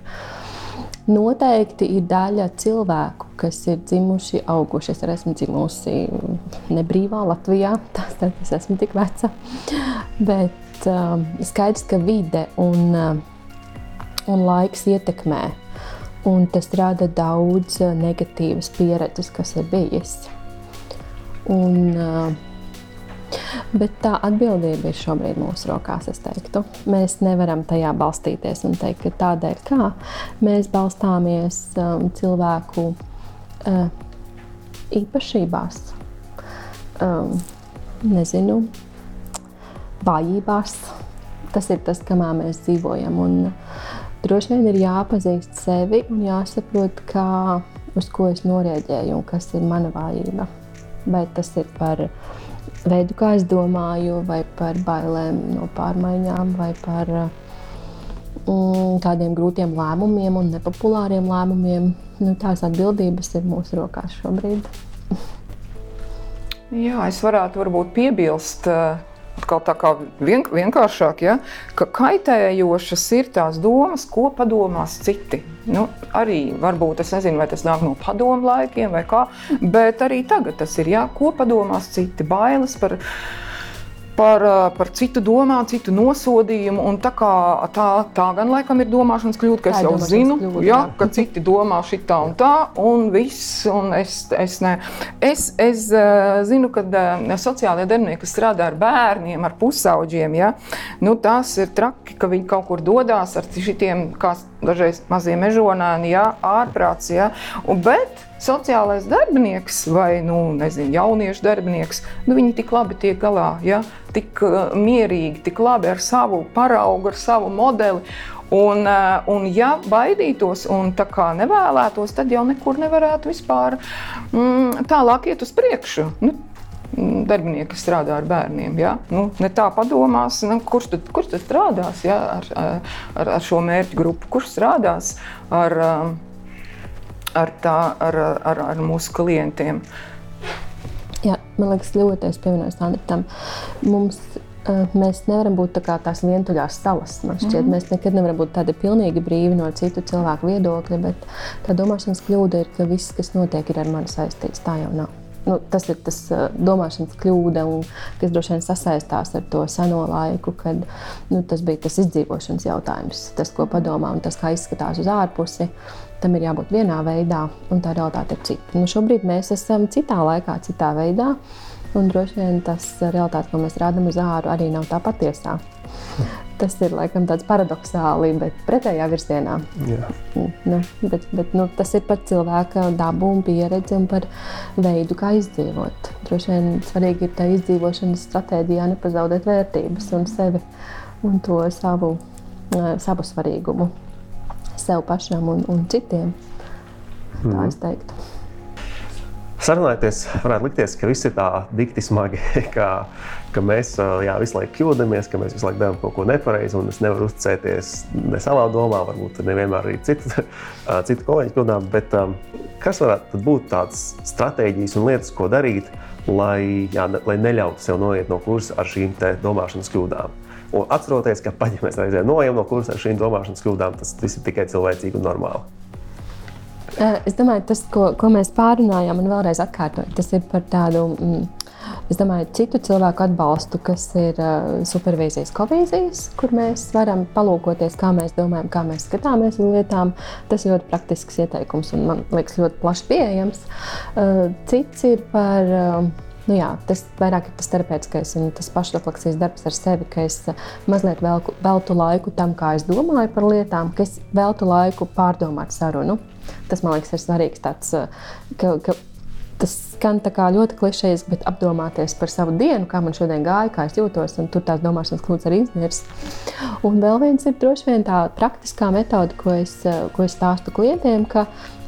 Speaker 2: Noteikti ir daļa cilvēku, kas ir dzimuši, auguši. Es esmu dzimusi nebrīvā Latvijā, tad es esmu tik veca. Bet um, skaidrs, ka vide un, uh, un laiks ietekmē un tas rada daudz eh, negatīvas pieredzes, kas ir bijis. Un, eh, Bet tā atbildība ir šobrīd mūsu rokās. Mēs nevaram tajā balstīties un teikt, ka tādēļ, kā mēs balstāmies um, cilvēku uh, īpašībās, um, nezinu, vājībās. Tas ir tas, kamā mēs dzīvojam. Un, droši vien ir jāpazīst sevi un jāsaprot, kā, uz ko es norēģēju un kas ir mana vājība. Vai tas ir par veidu, kā es domāju, vai par bailēm no pārmaiņām, vai par mm, tādiem grūtiem lēmumiem un nepopulāriem lēmumiem. Nu, tās atbildības ir mūsu rokās šobrīd.
Speaker 3: Jā, es varētu varbūt piebilst. Kaut tā kā vien, vienkāršāk, ja, ka kaitējošas ir tās domas, ko padomās citi. Nu, arī varbūt es nezinu, vai tas nāk no padomu laikiem vai kā, bet arī tagad tas ir, ja, ko padomās citi. Bailes par viņu par, eh, par citu domām, citu nosodījumu. Tā, kā, tā, tā gan laikam ir domāšanas kļūda, ka es jau zinu, kļūda, jā, ka citi domā šitā un tā, un viss, un es, es ne. Es, es uh, zinu, ka uh, sociālajie darbinieki, kas strādā ar bērniem, ar pusauģiem, ja, nu, tas ir traki, ka viņi kaut kur dodas ar šitiem, kā dažreiz mazie mežonēni, ja, ārprāts, ja, un, bet sociālais darbinieks vai nu, nezinu, jauniešu darbinieks, nu, viņi tik labi tiek galā, ja? tik uh, mierīgi, tik labi ar savu paraugu, ar savu modeli. Un, uh, un ja baidītos un tā kā nevēlētos, tad jau nekur nevarētu vispār mm, tālāk iet uz priekšu. Nu, darbinieki, kas strādā ar bērniem. Ja? Nu, ne tā padomās, nu, kurš, tad, kurš tad strādās ja? ar, ar, ar šo mērķu grupu, kurš strādās ar, um, ar, tā, ar, ar, ar mūsu klientiem.
Speaker 2: Jā, man liekas, ļoti es pievienojos tam. Mums mēs nevaram būt tā tās vientuļās salas. Man šķiet, mm -hmm. mēs nekad nevaram būt tādi pilnīgi brīvi no citu cilvēku viedokļa, bet tā domāšanas kļūda ir, ka viss, kas notiek, ir ar mani saistīts. Tā jau nav nu, tas ir tas uh, domāšanas kļūda, un, kas droši vien sasaistās ar to seno laiku, kad nu, tas bija tas izdzīvošanas jautājums. Tas, ko padomā un tas, kā izskatās uz ārpusi, tam ir jābūt vienā veidā, un tā realitāte ir cita. Nu, šobrīd mēs esam citā laikā, citā veidā, un droši vien tas realitāte, ko mēs rādām uz āru, arī nav tā patiesā. Tas ir laikam tāds paradoxāli, bet pretējā virzienā. Jā. Nu, bet, bet, nu, tas ir par cilvēka dabu un pieredzi un par veidu, kā izdzīvot. Droši vien svarīgi ir tā izdzīvošanas stratēģijā nepazaudēt vērtības un sevi un to savu, savu svarīgumu sev pašam un, un citiem. Tā mm. es teiktu.
Speaker 1: Sarunājoties, varētu likties, ka viss ir tā dikti smagi, ka, ka mēs jā, visu laiku kļūdāmies, ka mēs visu laiku darām kaut ko nepareizi, un es nevaru uzticēties ne savā domā, varbūt nevienmēr arī citu, citu kolēģu kļūdām. Bet kas varētu būt tādas stratēģijas un lietas, ko darīt, lai, jā, lai neļautu sev noiet no kursa ar šīm domāšanas kļūdām? Un atceroties, ka mēs reizē noejam no kursa ar šīm domāšanas kļūdām, tas viss ir tikai cilvēcīgi un normāli.
Speaker 2: Es domāju, tas, ko, ko mēs pārunājām, un vēlreiz atkārtoju, tas ir par tādu. Mm, Es domāju, citu cilvēku atbalstu, kas ir uh, supervīzijas, kovīzijas, kur mēs varam palūkoties, kā mēs domājam, kā mēs skatāmies uz lietām. Tas ir ļoti praktisks ieteikums un man liekas ļoti plaši pieejams. Uh, cits ir par. Uh, Nu jā, tas vairāk ir tas terapeitiskais un tas pašrefleksijas darbs ar sevi, ka es mazliet velku, veltu laiku tam, kā es domāju par lietām, ka es veltu laiku pārdomāt sarunu. Tas man liekas, ir svarīgs. Tāds, ka, ka tas skan ļoti klišejiski, bet apdomāties par savu dienu, kā man šodien gāja, kā es jūtos, un tur tās domāšanas kļūdas arī iznirs. Un vēl viens ir droši vien tā praktiskā metode, ko es, ko es stāstu klientiem,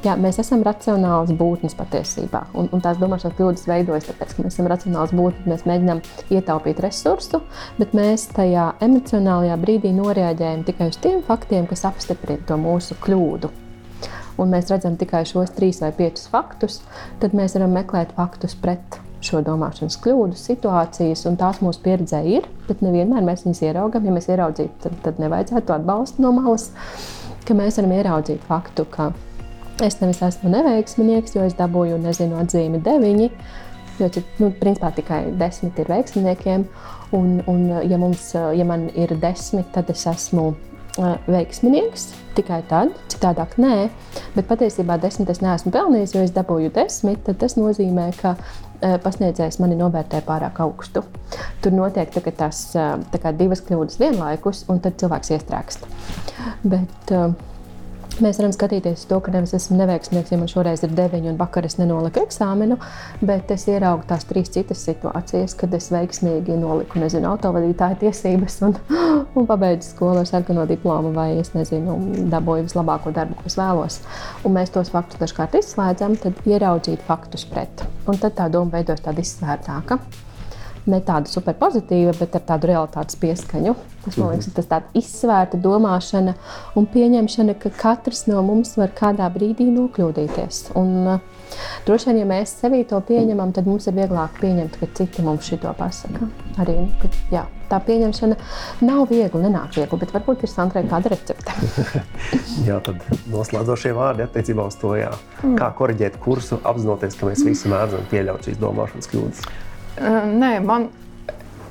Speaker 2: jā, mēs esam racionāls būtnes patiesībā. Un, un tās domāšanas kļūdas veidojas tāpēc, ka mēs esam racionāls būtnes, mēs mēģinām ietaupīt resursu, bet mēs tajā emocionālajā brīdī noreaģējam tikai uz tiem faktiem, kas apstiprina to mūsu kļūdu un mēs redzam tikai šos trīs vai piecus faktus, tad mēs varam meklēt faktus pret šo domāšanas kļūdu, situācijas, un tās mūsu pieredzē ir, bet nevienmēr mēs viņus ieraugām. Ja mēs ieraudzītu, tad, tad nevajadzētu atbalstu no malas, ka mēs varam ieraudzīt faktu, ka es nevis esmu neveiksminieks, jo es dabūju, nezinu, atzīmi deviņi. Jo nu, principā tikai desmit ir veiksminiekiem, un, un ja, mums, ja man ir desmit, tad es esmu veiksminieks tikai tad, citādāk nē. Bet patiesībā desmit es neesmu pelnījis, jo es dabūju desmit. Tas nozīmē, ka pasniedzējs mani novērtē pārāk augstu. Tur notiek tā, tās tā divas kļūdas vienlaikus, un tad cilvēks iestrēgst. Bet, Mēs varam skatīties to, ka nevis esmu neveiksmīgs, ja man šoreiz ir deviņi un vakar es nenoliku eksāmenu, bet es ieraugu tās trīs citas situācijas, kad es veiksmīgi noliku, nezinu, autovadītāja tiesības un, un pabeidzu skolu ar sarkano diplomu vai, es nezinu, dabūju vislabāko darbu, ko es vēlos. Un mēs tos faktus dažkārt izslēdzam, tad ieraudzīt faktus pret. Un tad tā doma veidojas tāda izsvērtāka ne tāda superpozitīva, bet ar tādu realitātes pieskaņu. Tas man liekas, tas tāds izsvērta domāšana un pieņemšana, ka katrs no mums var kādā brīdī nokļūdīties. Un, uh, droši vien, ja mēs sevi to pieņemam, tad mums ir vieglāk pieņemt, ka citi mums šito pasaka. Arī ka, jā, tā pieņemšana nav viegli, nenāk viegli, bet varbūt ir Sandrai kāda recepte.
Speaker 1: jā, tad noslēdzošie vārdi attiecībā uz to, jā. Mm. kā korģēt kursu, apzinoties, ka mēs visi mēdzam pieļaut šīs domāšanas kļūdas.
Speaker 3: Nē, man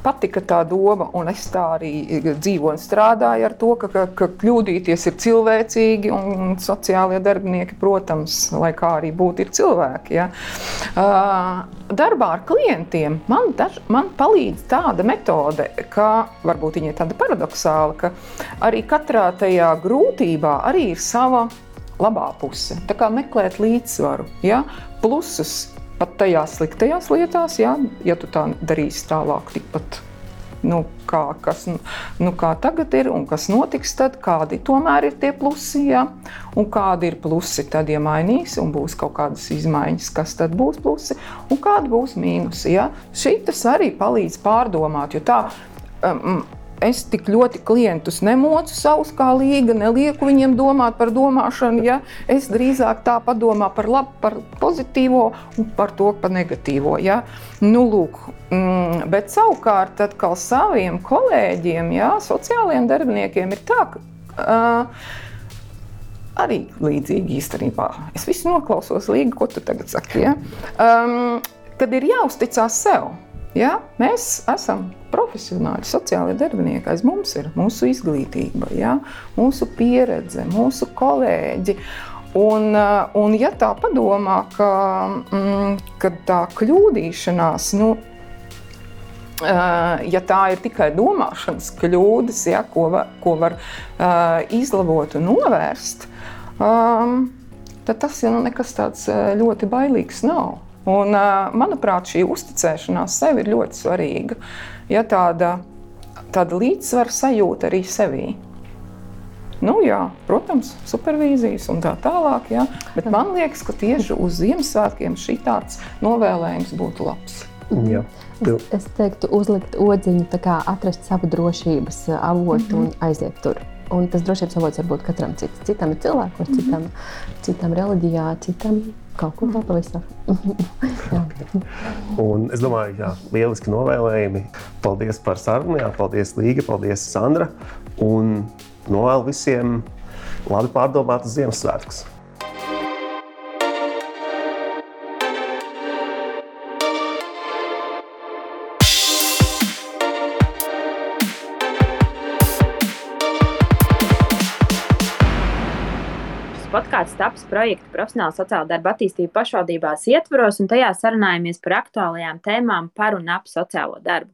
Speaker 3: patika tā doma, un es tā arī dzīvoju un strādāju ar to, ka, ka, ka kļūdīties ir cilvēcīgi, un sociālie darbinieki, protams, lai kā arī būtu, ir cilvēki. Ja. Darbā ar klientiem man, daž, man palīdz tāda metode, ka varbūt viņa ir tāda paradoxāla, ka arī katrā tajā grūtībā arī ir sava labā puse. Tā kā meklēt līdzsvaru, ja? plusus pat tajās sliktajās lietās, ja, ja tu tā darīsi tālāk, tikpat. Nu, kā, kas, nu, kā tagad ir un kas notiks, tad kādi tomēr ir tie plusi, ja? un kādi ir plusi, tad ja mainīs un būs kaut kādas izmaiņas, kas tad būs plusi un kādi būs mīnusi. Ja? Šī tas arī palīdz pārdomāt, jo tā um, es tik ļoti klientus nemocu savus kā līga, nelieku viņiem domāt par domāšanu. Ja? Es drīzāk tā padomā par labu, par pozitīvo un par to par negatīvo. Ja? Nu, lūk, mm, bet savukārt atkal saviem kolēģiem, ja, sociālajiem darbiniekiem ir tā, ka uh, arī līdzīgi īstenībā. Es visu noklausos līgi, ko tu tagad saki. Ja? Um, kad ir jāuzticas sev. Ja? Mēs esam profesionāļi, sociālai darbinieki. Aiz mums ir mūsu izglītība, ja? mūsu pieredze, mūsu kolēģi. Un, uh, un ja tā padomā, ka, mm, ka tā kļūdīšanās, nu, Uh, ja tā ir tikai domāšanas kļūdas, ja, ko var, ko var uh, izlabot un novērst, um, tad tas jau nu, nekas tāds ļoti bailīgs nav. Un, manuprāt, šī uzticēšanās sev ir ļoti svarīga. Ja tāda, tāda līdzsvara sajūta arī sevī. Nu, jā, protams, supervīzijas un tā tālāk. Jā. Bet man liekas, ka tieši uz Ziemassvētkiem šī tāds novēlējums būtu labs.
Speaker 1: Jā.
Speaker 2: Es, es teiktu, uzlikt odziņu, kā atrast savu drošības avotu mm -hmm. un aiziet tur. Un tas drošības avots var būt katram cits. Citam ir cilvēkos, mm -hmm. citam, citam reliģijā, citam kaut kur vēl pavisam.
Speaker 1: un es domāju, jā, lieliski novēlējumi. Paldies par sarunu, paldies Līga, paldies Sandra. Un novēlu visiem labi pārdomātas Ziemassvētkus.
Speaker 4: Podkāsts taps projekta profesionāla sociāla darba attīstība pašvaldībās ietvaros, un tajā sarunājamies par aktuālajām tēmām par un ap sociālo darbu.